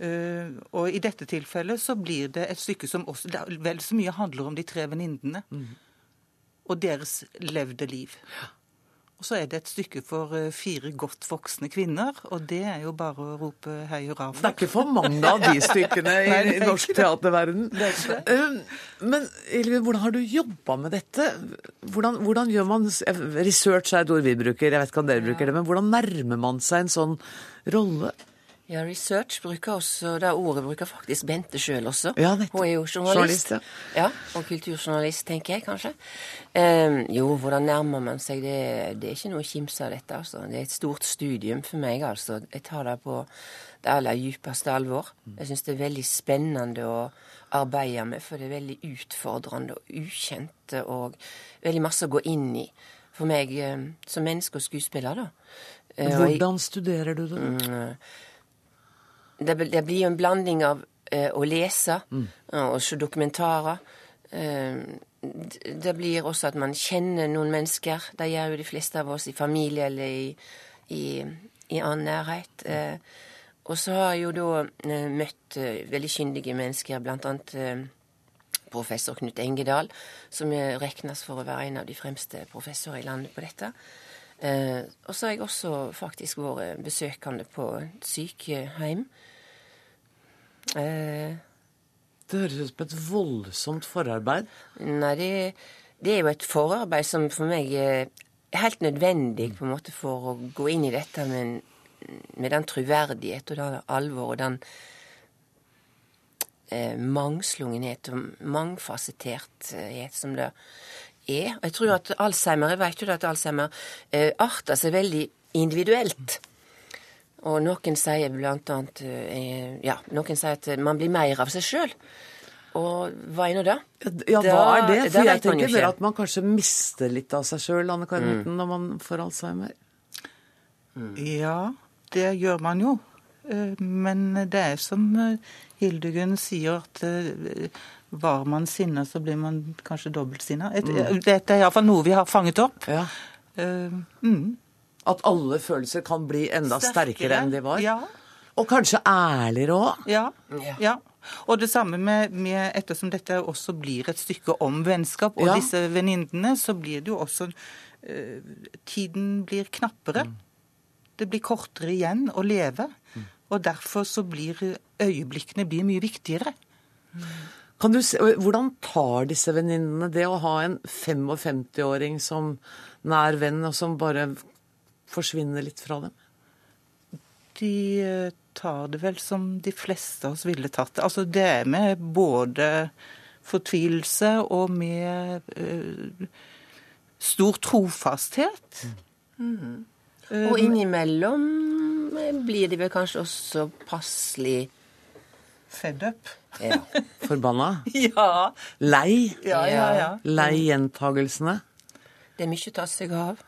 uh, og i dette tilfellet så blir det et stykke som også vel så mye handler om de tre venninnene. Mm. Og deres levde liv. Ja. Og så er det et stykke for eh, fire godt voksne kvinner, og det er jo bare å rope hei hurra for. Det er ikke for mange av de stykkene i, Nei, norsk teaterverden. Um, men Elvin, hvordan har du jobba med dette? Hvordan, hvordan, gjør man Research er et ord vi bruker, jeg vet ikke om dere bruker det, men hvordan nærmer man seg en sånn rolle? Ja, research bruker også, det ordet bruker faktisk Bente sjøl også. Ja, Hun er jo journalist. Journalist, ja. ja. Og kulturjournalist, tenker jeg kanskje. Um, jo, hvordan nærmer man seg det? Det er ikke noe å kimse av dette, altså. Det er et stort studium for meg, altså. Jeg tar det på det aller djupeste alvor. Jeg syns det er veldig spennende å arbeide med, for det er veldig utfordrende og ukjent, og veldig masse å gå inn i. For meg um, som menneske og skuespiller, da. Eh, Hvordan studerer du det? Mm, det, det blir jo en blanding av eh, å lese og se dokumentarer. Eh, det blir også at man kjenner noen mennesker. Det gjør jo de fleste av oss i familie eller i, i, i annen nærhet. Eh, og så har jeg jo da eh, møtt eh, veldig kyndige mennesker, blant annet eh, professor Knut Engedal, som regnes for å være en av de fremste professorer i landet på dette. Eh, og så har jeg også faktisk vært besøkende på sykehjem. Eh, Det høres ut som et voldsomt forarbeid. nei, det, det er jo et forarbeid som for meg er helt nødvendig på en måte for å gå inn i dette med, med den troverdighet og det alvor og den eh, mangslungenhet og mangfasettert som det er. Jeg tror at Alzheimer, jeg vet jo at Alzheimer eh, arter seg veldig individuelt. Og noen sier blant annet eh, Ja, noen sier at man blir mer av seg sjøl. Og hva er nå det? Ja, hva er det? For jeg tenker bare at man kanskje mister litt av seg sjøl, Anne Karin Mm. Når man får alzheimer. Ja, det gjør man jo. Eh, Men det er som eh, Hildegunn sier, at eh, var man sinna, så blir man kanskje dobbeltsinna. Mm. Dette er iallfall noe vi har fanget opp. Ja. Eh, mm. At alle følelser kan bli enda sterkere, Sterkere, enn de var. ja. Og kanskje ærligere òg. Ja. ja. Og det samme med, med Ettersom dette også blir et stykke om vennskap og Ja. disse venninnene, så blir det jo også uh, Tiden blir knappere. Mm. Det blir kortere igjen å leve. Og derfor så blir øyeblikkene blir mye viktigere. Kan du se, hvordan tar disse venninnene det å ha en 55-åring som nær venn, og som bare forsvinner litt fra dem? De eh, tar det vel som de fleste av oss ville tatt det. Altså det er med både fortvilelse og med uh, stor trofasthet. Mm. Eh, Og innimellom blir de vel kanskje også passelig Fed up. Ja. Forbanna? Ja. Lei? Ja, ja, ja. Lei gjentagelsene? Det er mye å ta seg av.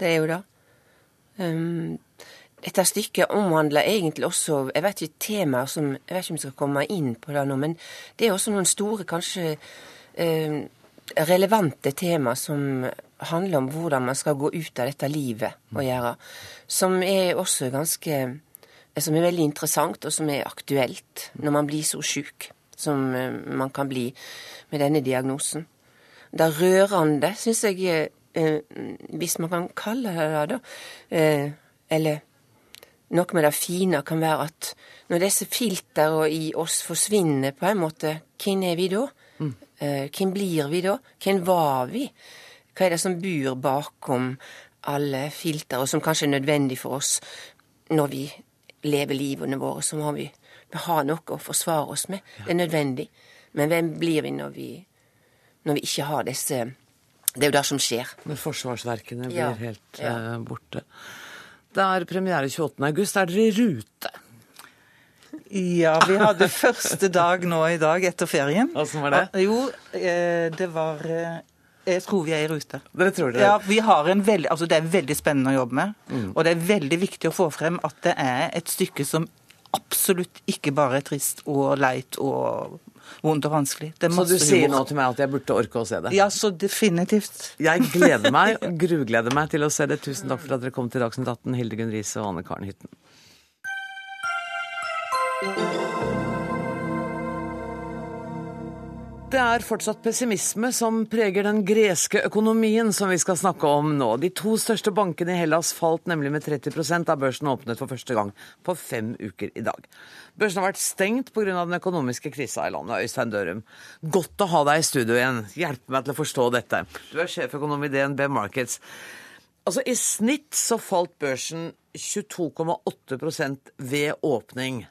Det er jo det. Um, dette stykket omhandler egentlig også jeg vet ikke temaer som Jeg vet ikke om vi skal komme inn på det nå, men det er også noen store, kanskje um, relevante temaer som handler om hvordan man skal gå ut av dette livet og gjøre. Som er også ganske Som er veldig interessant, og som er aktuelt når man blir så sjuk som eh, man kan bli med denne diagnosen. Det rørende, syns jeg, eh, hvis man kan kalle det det, da, eh, eller noe med det fine kan være at når disse filtrene i oss forsvinner på en måte, hvem er vi da? Mm. hvem blir vi da? Hvem var vi? Hva er det som bor bakom alle filtre, og som kanskje er nødvendig for oss når vi lever livene våre? Så må vi ha noe å forsvare oss med. Det er nødvendig. Men hvem blir vi når vi, når vi ikke har disse Det er jo det som skjer. Når forsvarsverkene blir Ja, helt ja. eh, borte. Det er premiere 28. august. Er dere i rute? Ja, vi hadde første dag nå i dag etter ferien. Åssen var det? Jo, eh, det var eh, Jeg tror vi er i rute. Dere tror det? Ja, vi har en veldig, altså Det er veldig spennende å jobbe med. Mm. Og det er veldig viktig å få frem at det er et stykke som absolutt ikke bare er trist og leit og vondt og vanskelig. Det Så du sier nå til meg at jeg burde orke å se det? Ja, så definitivt. Jeg gleder meg, grugleder meg til å se det. Tusen takk for at dere kom til Dagsnytt 18, Hildegunn Riise og Anne Karen Hytten. Det er fortsatt pessimisme som preger den greske økonomien som vi skal snakke om nå. De to største bankene i Hellas falt nemlig med 30% da børsen åpnet for første gang på fem uker i dag. Børsen har vært stengt pga. den økonomiske krisa i landet. Øystein Dørum, godt å ha deg i studio igjen. Hjelpe meg til å forstå dette. Du er sjeføkonom i DNB Markets. Altså I snitt så falt børsen 22,8% ved åpning.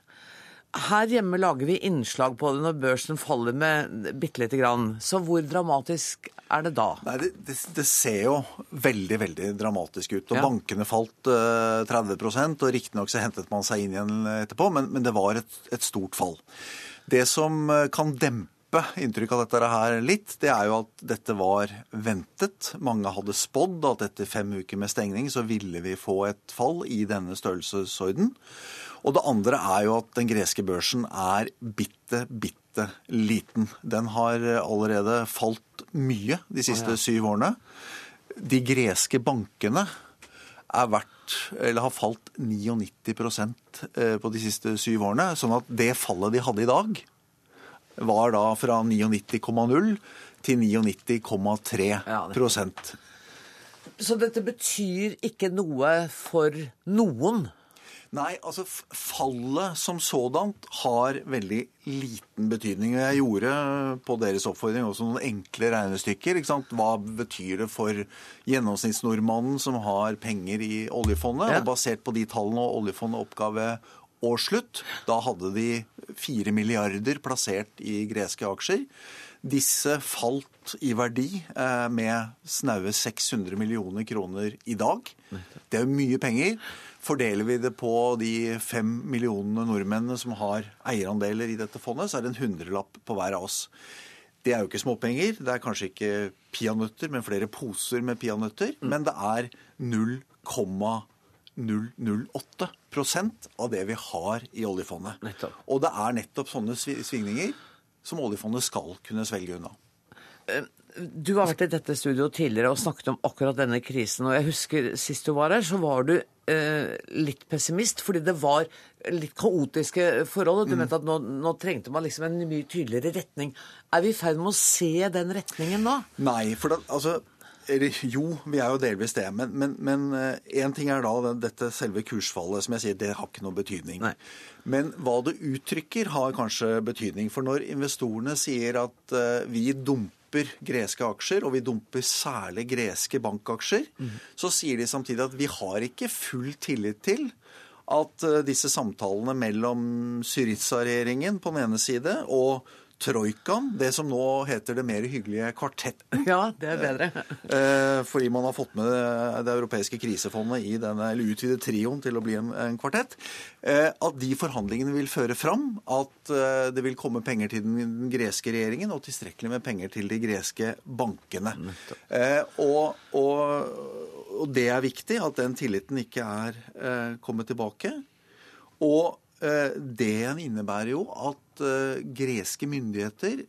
Her hjemme lager vi innslag på det når børsen faller med bitte lite grann. Så hvor dramatisk er det da? Nei, det, det, det ser jo veldig veldig dramatisk ut. og ja. Bankene falt uh, 30% og riktignok så hentet man seg inn igjen etterpå, men, men det var et, et, stort fall. Det som eh, kan dempe inntrykk av dette her litt, det er jo at dette var ventet. Mange hadde spådd at etter fem uker med stengning så ville vi få et fall i denne størrelsesorden. Og det andre er jo at den greske børsen er bitte, bitte liten. Den har allerede falt mye de siste syv årene. De greske bankene er verdt, eller har falt 99 eh, på de siste syv årene. Sånn at det fallet de hadde i dag, var da fra 99,0 til 99,3 ja, Så dette betyr ikke noe for noen? Nei, altså fallet som sådant har veldig liten betydning. Jeg gjorde på deres oppfordring også noen enkle regnestykker. Hva betyr det for gjennomsnittsnordmannen som har penger i oljefondet? Ja. Og basert på de tallene og oljefondet oppga ved årsslutt, da hadde de fire milliarder plassert i greske aksjer. Disse falt i verdi eh, med snaue 600 millioner kroner i dag. Det er jo mye penger. Fordeler vi det på de fem millionene nordmennene som har eierandeler i dette fondet, så er det en hundrelapp på hver av oss. Det er jo ikke småpenger. Det er kanskje ikke peanøtter, men flere poser med peanøtter. Mm. Men det er 0,008% av det vi har i oljefondet. Nettopp. Og det er nettopp sånne svingninger som oljefondet skal kunne svelge unna. Eh, du har vært i dette studioet tidligere og snakket om akkurat denne krisen. og jeg husker Sist du var her, så var du litt pessimist fordi det var litt kaotiske forhold. og Du mm. mente at nå, nå, trengte man liksom en mye tydeligere retning. Er vi i ferd med å se den retningen nå? Nei, for da, altså jo, vi er jo delvis det. Men én men, men, ting er da dette selve kursfallet. Som jeg sier, det har ikke noe betydning. Nei. Men hva det uttrykker, har kanskje betydning. For når investorene sier at uh, vi dumper dumper greske aksjer, og vi dumper særlig greske bankaksjer, mm. så sier de samtidig at vi har ikke full tillit til at eh, disse samtalene mellom Syriza-regjeringen på den ene side og troikaen, det som nå heter det mer hyggelige kvartetten. Ja, det er bedre. Eh, fordi man har fått med det europeiske krisefondet i denne, eller utvidet trioen til å bli en, en kvartett. Eh, at de forhandlingene vil føre fram at eh, det vil komme penger til den greske regjeringen og tilstrekkelig med penger til de greske bankene. Og, og, og, det er viktig at den tilliten ikke er kommet tilbake. Og det innebærer jo at uh, greske myndigheter,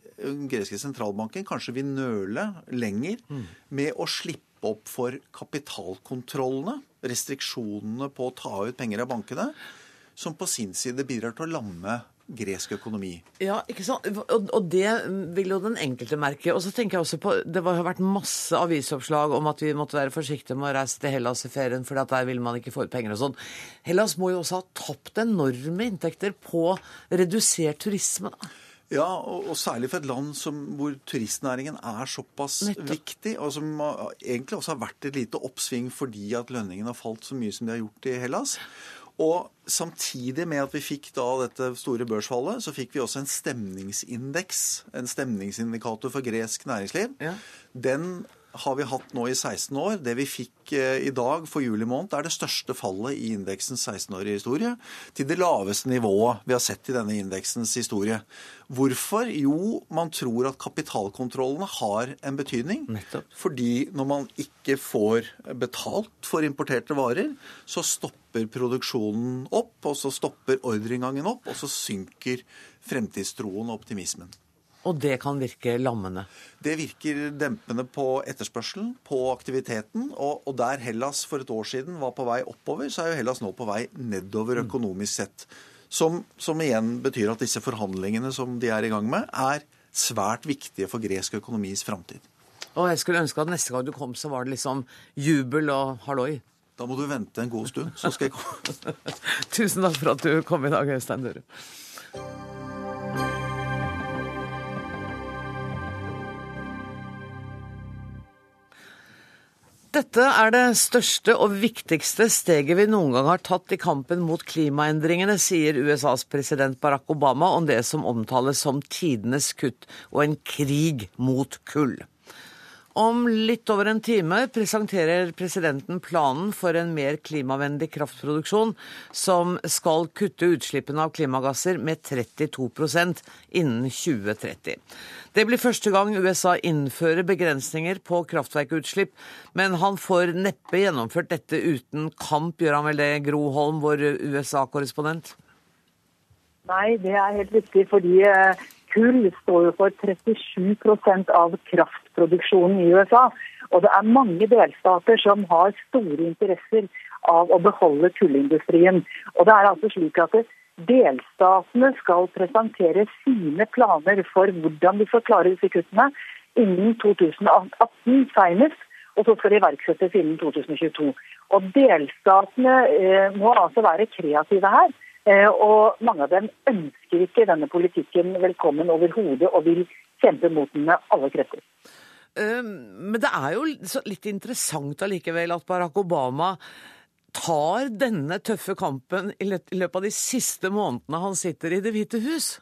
greske sentralbanken, kanskje vil nøle lenger mm. med å slippe opp for kapitalkontrollene, restriksjonene på å ta ut penger av bankene, som på sin side bidrar til å lamme gresk økonomi. Ja, ikke sant? Og, og, det vil jo den enkelte merke. Og så tenker jeg også på, Det har vært masse avisoppslag om at vi måtte være forsiktige med å reise til Hellas i ferien, for der vil man ikke få ut penger og sånn. Hellas må jo også ha tapt enorme inntekter på redusert turisme. da. Ja, og, og, særlig for et land som, hvor turistnæringen er såpass Nettopp. viktig, og som egentlig også har vært et lite oppsving fordi at lønningene har falt så mye som de har gjort i Hellas. Og samtidig med at vi fikk da dette store børsfallet, så fikk vi også en stemningsindeks, en stemningsindikator for gresk næringsliv. Ja. Den har vi hatt nå i 16 år. Det vi fikk eh, i dag for juli måned, er det største fallet i indeksens 16-årige historie. Til det laveste nivået vi har sett i denne indeksens historie. Hvorfor? Jo, man tror at kapitalkontrollene har en betydning. Nettopp. Fordi når man ikke får betalt for importerte varer, så stopper produksjonen opp, og så stopper ordreinngangen opp, og så synker fremtidstroen og optimismen. Og det kan virke lammende? Det virker dempende på etterspørselen, på aktiviteten. Og, og, der Hellas for et år siden var på vei oppover, så er jo Hellas nå på vei nedover mm. økonomisk sett. Som, som igjen betyr at disse forhandlingene som de er i gang med, er svært viktige for gresk økonomis framtid. Og jeg skulle ønske at neste gang du kom, så var det liksom jubel og halloi. Da må du vente en god stund, så skal jeg komme. Tusen takk for at du kom i dag, Øystein Dørum. Dette er det største og viktigste steget vi noen gang har tatt i kampen mot klimaendringene, sier USAs president Barack Obama om det som omtales som tidenes kutt og en krig mot kull. Om litt over en time presenterer presidenten planen for en mer klimavennlig kraftproduksjon som skal kutte utslippene av klimagasser med 32% innen 2030. Det blir første gang USA innfører begrensninger på kraftverkutslipp, men han får neppe gjennomført dette uten kamp, gjør han vel det, Gro Holm, vår USA-korrespondent? Nei, det er helt riktig, fordi eh, kull står jo for 37% av kraftproduksjonen i USA. Og det er mange delstater som har store interesser av å beholde kullindustrien. Og det er altså slik at delstatene skal presentere sine planer for hvordan de skal klare disse kuttene innen 2018 senest. Og så skal de iverksettes innen 2022. Og delstatene eh, må altså være kreative her. Eh, og mange av dem ønsker ikke denne politikken velkommen overhodet, og vil kjempe mot den med alle krefter. Men det er jo litt interessant allikevel at Barack Obama tar denne tøffe kampen i løpet av de siste månedene han sitter i Det hvite hus.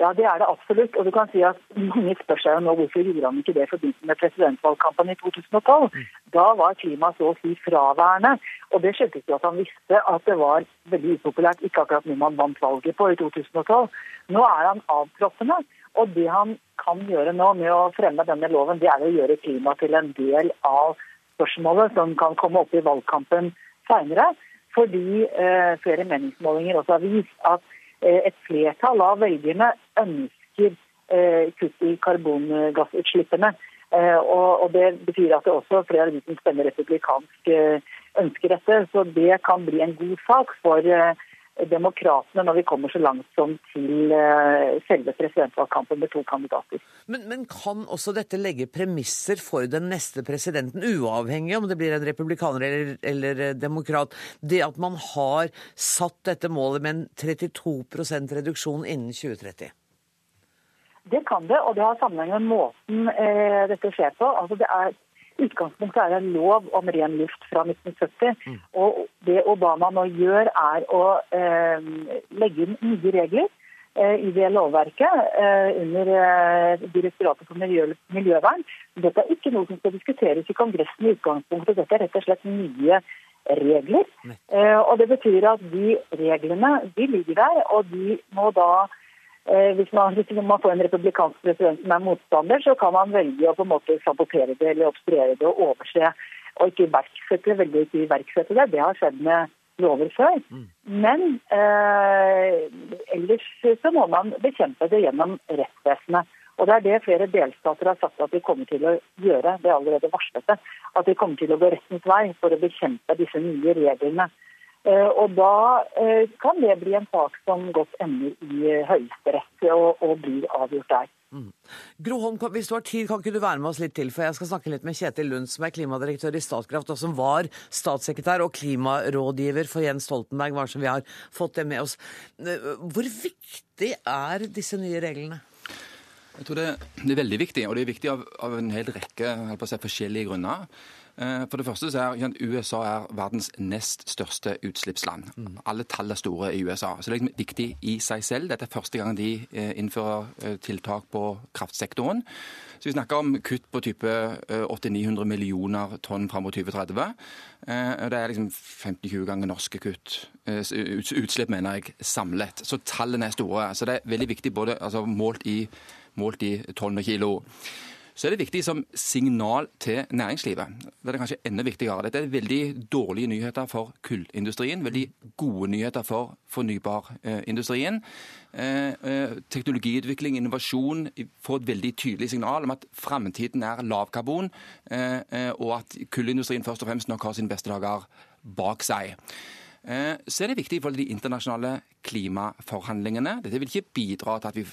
Ja, det er det absolutt. Og du kan si at Mange spør seg jo nå hvorfor gjorde han ikke det i forbindelse med presidentvalgkampen i 2012. Da var klima så å si fraværende. Og det skjedde ikke at han visste at det var veldig upopulært, ikke akkurat noe man vant valget på i 2012. Nå er han avtroppende. Og det han kan gjøre nå med å fremme denne loven, det er å gjøre klima til en del av spørsmålet som kan komme opp i valgkampen seinere. Fordi eh, flere meningsmålinger også har vist at et flertall av velgerne ønsker eh, kutt i karbongassutslippene. Eh, og Det betyr at det også flere av de som stemmer republikansk, ønsker dette. Så det kan bli en god sak for demokratene når vi kommer så langt som til eh, selve presidentvalgkampen med to kandidater. Men, men, kan også dette legge premisser for den neste presidenten, uavhengig om det blir en republikaner eller, eller eh, demokrat? Det at man har satt dette målet med en 32% reduksjon innen 2030? Det kan det, og det har sammenheng med måten eh, dette skjer på. Altså det er Utgangspunktet er en lov om ren luft fra 1970. Mm. Og det Obama nå gjør, er å eh, legge inn nye regler eh, i det lovverket eh, under eh, Direktoratet for miljø, miljøvern. Dette er ikke noe som skal diskuteres i Kongressen i utgangspunktet. Dette er rett og slett nye regler. Eh, og Det betyr at de reglene de ligger der, og de må da hvis man, hvis man, får en republikansk president som er motstander, så kan man velge å på en måte sabotere det eller obstruere det og overse og ikke iverksette det. Velge ikke iverksette det. Det har skjedd med lover før. Mm. Men eh, ellers så må man bekjempe det gjennom rettsvesenet. Og Det er det flere delstater har sagt at de kommer til å gjøre. Det er allerede varslet det. At de kommer til å gå rettens vei for å bekjempe disse nye reglene. Eh, og da eh, kan det bli en sak som godt ender i eh, Høyesterett og, og blir avgjort der. Mm. Groholm, hvis du har tid, kan ikke du være med oss litt til? For jeg skal snakke litt med Kjetil Lund, som er klimadirektør i Statkraft, og som var statssekretær og klimarådgiver for Jens Stoltenberg, bare så vi har fått det med oss. Hvor viktig er disse nye reglene? Jeg tror det, det er veldig viktig, og det er viktig av, av en hel rekke si, forskjellige grunner. Eh, for det første så er USA er verdens nest største utslippsland. Mm. Alle tall er store i USA. Så det er liksom viktig i seg selv. Dette er første gang de eh, innfører eh, tiltak på kraftsektoren. Så vi snakker om kutt på type 800-900 millioner tonn fram mot 2030. Det er liksom 50-20 ganger norske kutt. Utslipp, mener jeg, samlet. Så tallene er store. Så det er veldig viktig både altså, målt, i, målt i tonn og kilo så er det viktig som signal til næringslivet. Det er kanskje enda viktigere. Dette er veldig dårlige nyheter for kullindustrien, veldig gode nyheter for fornybarindustrien. Eh, eh, teknologiutvikling, innovasjon får et veldig tydelig signal om at framtiden er lavkarbon, eh, og at kullindustrien først og fremst nok har sine beste dager bak seg. Eh, så er det viktig i forhold til de internasjonale klimaforhandlingene. Dette vil ikke bidra til at vi,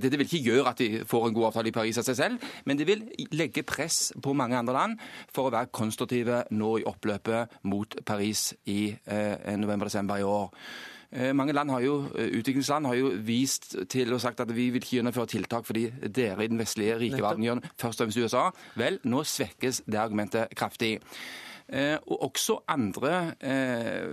dette vil ikke gjøre at vi får en god avtale i Paris av seg selv, men det vil legge press på mange andre land for å være konstruktive nå i oppløpet mot Paris i eh, november-desember i år. Eh, mange land har jo, utviklingsland har jo vist til og sagt at vi vil ikke gjennomføre tiltak fordi dere i den vestlige rike verden gjør først og fremst USA. Vel, nå svekkes det argumentet kraftig. Eh, og også andre eh,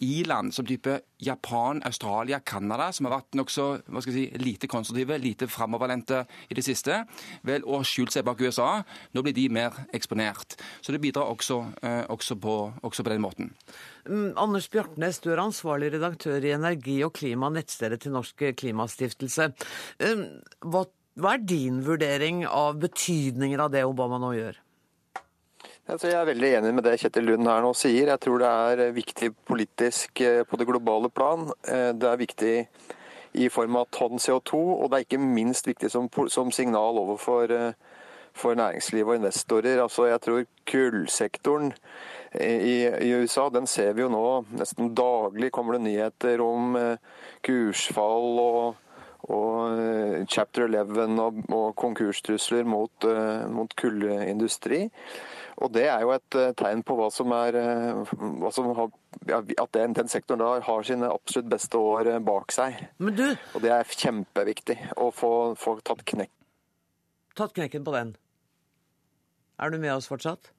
i-land, som type Japan, Australia, Canada, som har vært nokså si, lite konstruktive, lite framoverlente i det siste, vel, og skjult seg bak USA. Nå blir de mer eksponert. Så det bidrar også, eh, også, på, også på den måten. Mm, Anders Bjartnes, du er ansvarlig redaktør i Energi og klima, nettstedet til Norsk Klimastiftelse. Um, hva, hva er din vurdering av betydninger av det Obama nå gjør? Jeg er veldig enig med det Kjetil Lund her nå sier. Jeg tror det er eh, viktig politisk eh, på det globale plan. Eh, det er viktig i form av tonn CO2, og det er ikke minst viktig som, som signal overfor for næringsliv og investorer. Altså, jeg tror kullsektoren i, i, USA, den ser vi jo nå nesten daglig kommer det nyheter om kursfall og, og chapter 11 og, og konkurstrusler mot, mot kullindustri. Og Det er jo et eh, tegn på hva som er, eh, hva som har, at den, den, sektoren da har sine absolutt beste år eh, bak seg. Du... Og Det er kjempeviktig å få, få tatt knekk. Tatt knekken på den. Er du med oss fortsatt?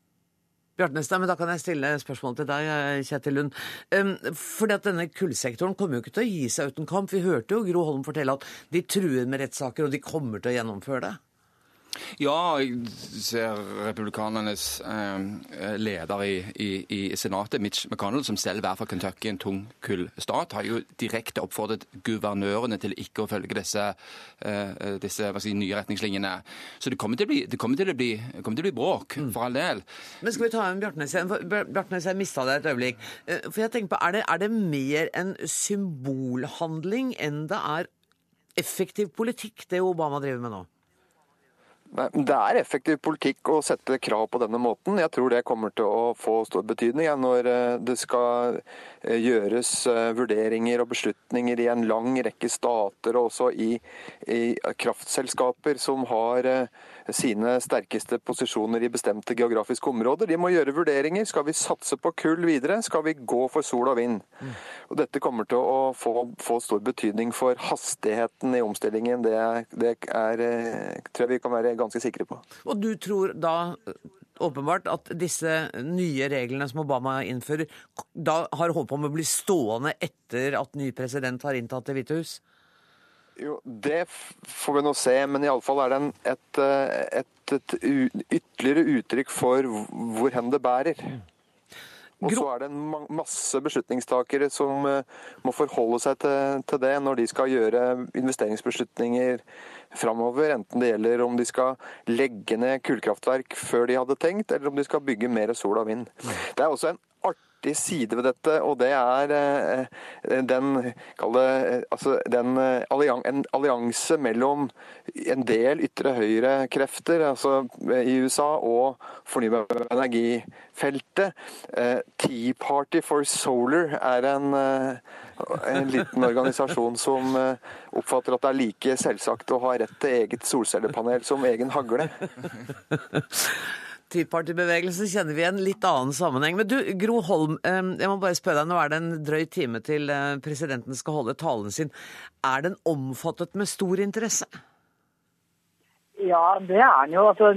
Bjartnestad, men Da kan jeg stille spørsmål til deg, Kjetil Lund. Fordi at Denne kullsektoren kommer jo ikke til å gi seg uten kamp. Vi hørte jo Gro Holm fortelle at de truer med rettssaker, og de kommer til å gjennomføre det. Ja, jeg ser republikanernes eh, leder i, i, i, Senatet, Mitch McConnell, som selv er fra Kentucky, en tung kullstat, har jo direkte oppfordret guvernørene til ikke å følge disse, eh, disse si, nye retningslinjene. Så det kommer til å bli, til å bli, til å bli bråk, mm. for all del. Men skal vi ta en Bjartnes igjen? Bjartnes, jeg mista deg et øyeblikk. Eh, for jeg tenker på, er det, er det mer en symbolhandling enn det er effektiv politikk, det Obama driver med nå? Det er effektiv politikk å sette krav på denne måten. Jeg tror det kommer til å få stor betydning når eh, det skal eh, gjøres eh, vurderinger og beslutninger i en lang rekke stater, og også i, i kraftselskaper som har sine sterkeste posisjoner i bestemte geografiske områder. De må gjøre vurderinger. Skal vi satse på kull videre? Skal vi gå for sol og vind? Og Dette kommer til å få, få stor betydning for hastigheten i omstillingen. Det, det er, tror jeg vi kan være ganske sikre på. Og du tror da åpenbart at disse nye reglene som Obama innfører, da har håp om å bli stående etter at ny president har inntatt Det hvite hus? Jo, Det får vi nå se, men iallfall er det en, et, eh, et, et, ytterligere uttrykk for hvor hen det bærer. Og så er det en masse beslutningstakere som eh, må forholde seg til, til det når de skal gjøre investeringsbeslutninger framover. Enten det gjelder om de skal legge ned kullkraftverk før de hadde tenkt, eller om de skal bygge mer sol og vind. Det er også en artig artig side ved dette, og det er eh, den, det, altså den en allianse mellom en del ytre høyre-krefter altså i USA og fornybar energifeltet. Eh, Tea Party for Solar er en, eh, en liten organisasjon som oppfatter at det er like selvsagt å ha rett til eget solcellepanel som egen hagle. Tea Party-bevegelsen kjenner vi i en litt annen sammenheng. Men du, Gro Holm, jeg må bare spørre deg, nå er det en drøy time til eh, presidenten skal holde talen sin. Er den omfattet med stor interesse? Ja, det er den jo. Altså,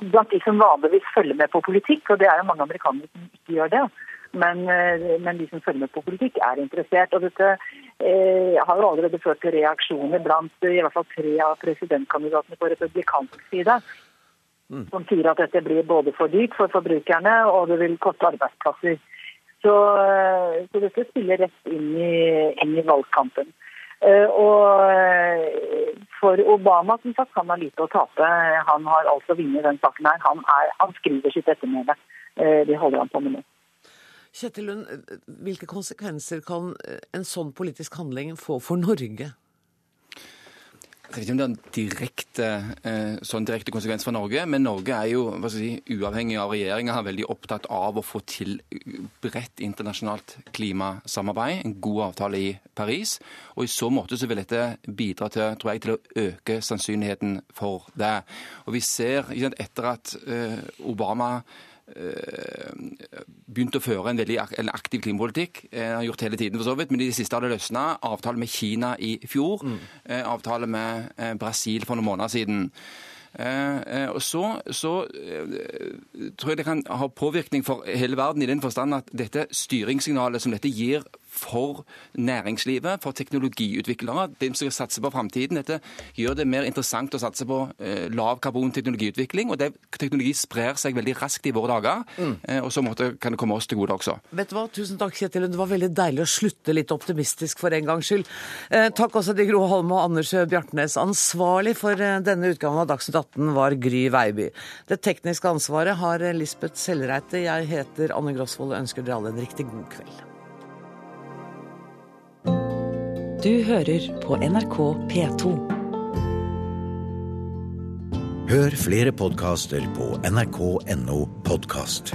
blant de som vanligvis følger med på politikk, og det er jo mange amerikanere som ikke gjør det. Men, eh, men de som følger med på politikk, er interessert. Og dette eh, har jo allerede ført til reaksjoner blant i hvert fall tre av presidentkandidatene på republikansk side. Som sier at dette blir både for dyrt for forbrukerne og det vil koste arbeidsplasser. Så, eh, så dette spiller rett inn i, inn i valgkampen. Uh, og eh, for Obama som sagt, han har lite å tape. Han har altså vunnet den saken her. Han, er, han skriver sitt ettermæle. Det de holder han på med nå. Kjetil Lund, hvilke konsekvenser kan en sånn politisk handling få for Norge? Jeg vet ikke om det er en direkte, eh, sånn direkte konsekvens for Norge, men Norge er jo si, uavhengig av regjeringa veldig opptatt av å få til bredt internasjonalt klimasamarbeid, en god avtale i Paris. Og I så måte så vil dette bidra til, tror jeg, til å øke sannsynligheten for det. Og Vi ser etter at eh, Obama begynt å føre en veldig en aktiv klimapolitikk. Han har gjort hele tiden for så vidt, Men i det siste har det løsna. Avtale med Kina i fjor. Mm. Eh, avtale med eh, Brasil for noen måneder siden. Eh, og så, så tror jeg det kan ha påvirkning for hele verden i den forstand at dette styringssignalet som dette gir for næringslivet, for teknologiutviklere, de som skal satse på framtiden. Dette gjør det mer interessant å satse på eh, lav karbon-teknologiutvikling. Og det, teknologi sprer seg veldig raskt i våre dager, mm. eh, og så måtte, kan det komme oss til gode også. Vet du hva, Tusen takk, Kjetil. Det var veldig deilig å slutte litt optimistisk for en gangs skyld. Eh, takk også til Gro Holm og Anders Bjartnes. Ansvarlig for eh, denne utgaven av Dagsnytt 18 var Gry Veiby. Det tekniske ansvaret har Lisbeth Sellreite. Jeg heter Anne Grosvold og ønsker dere alle en riktig god kveld. Du hører på NRK P2. Hør flere podkaster på nrk.no podkast.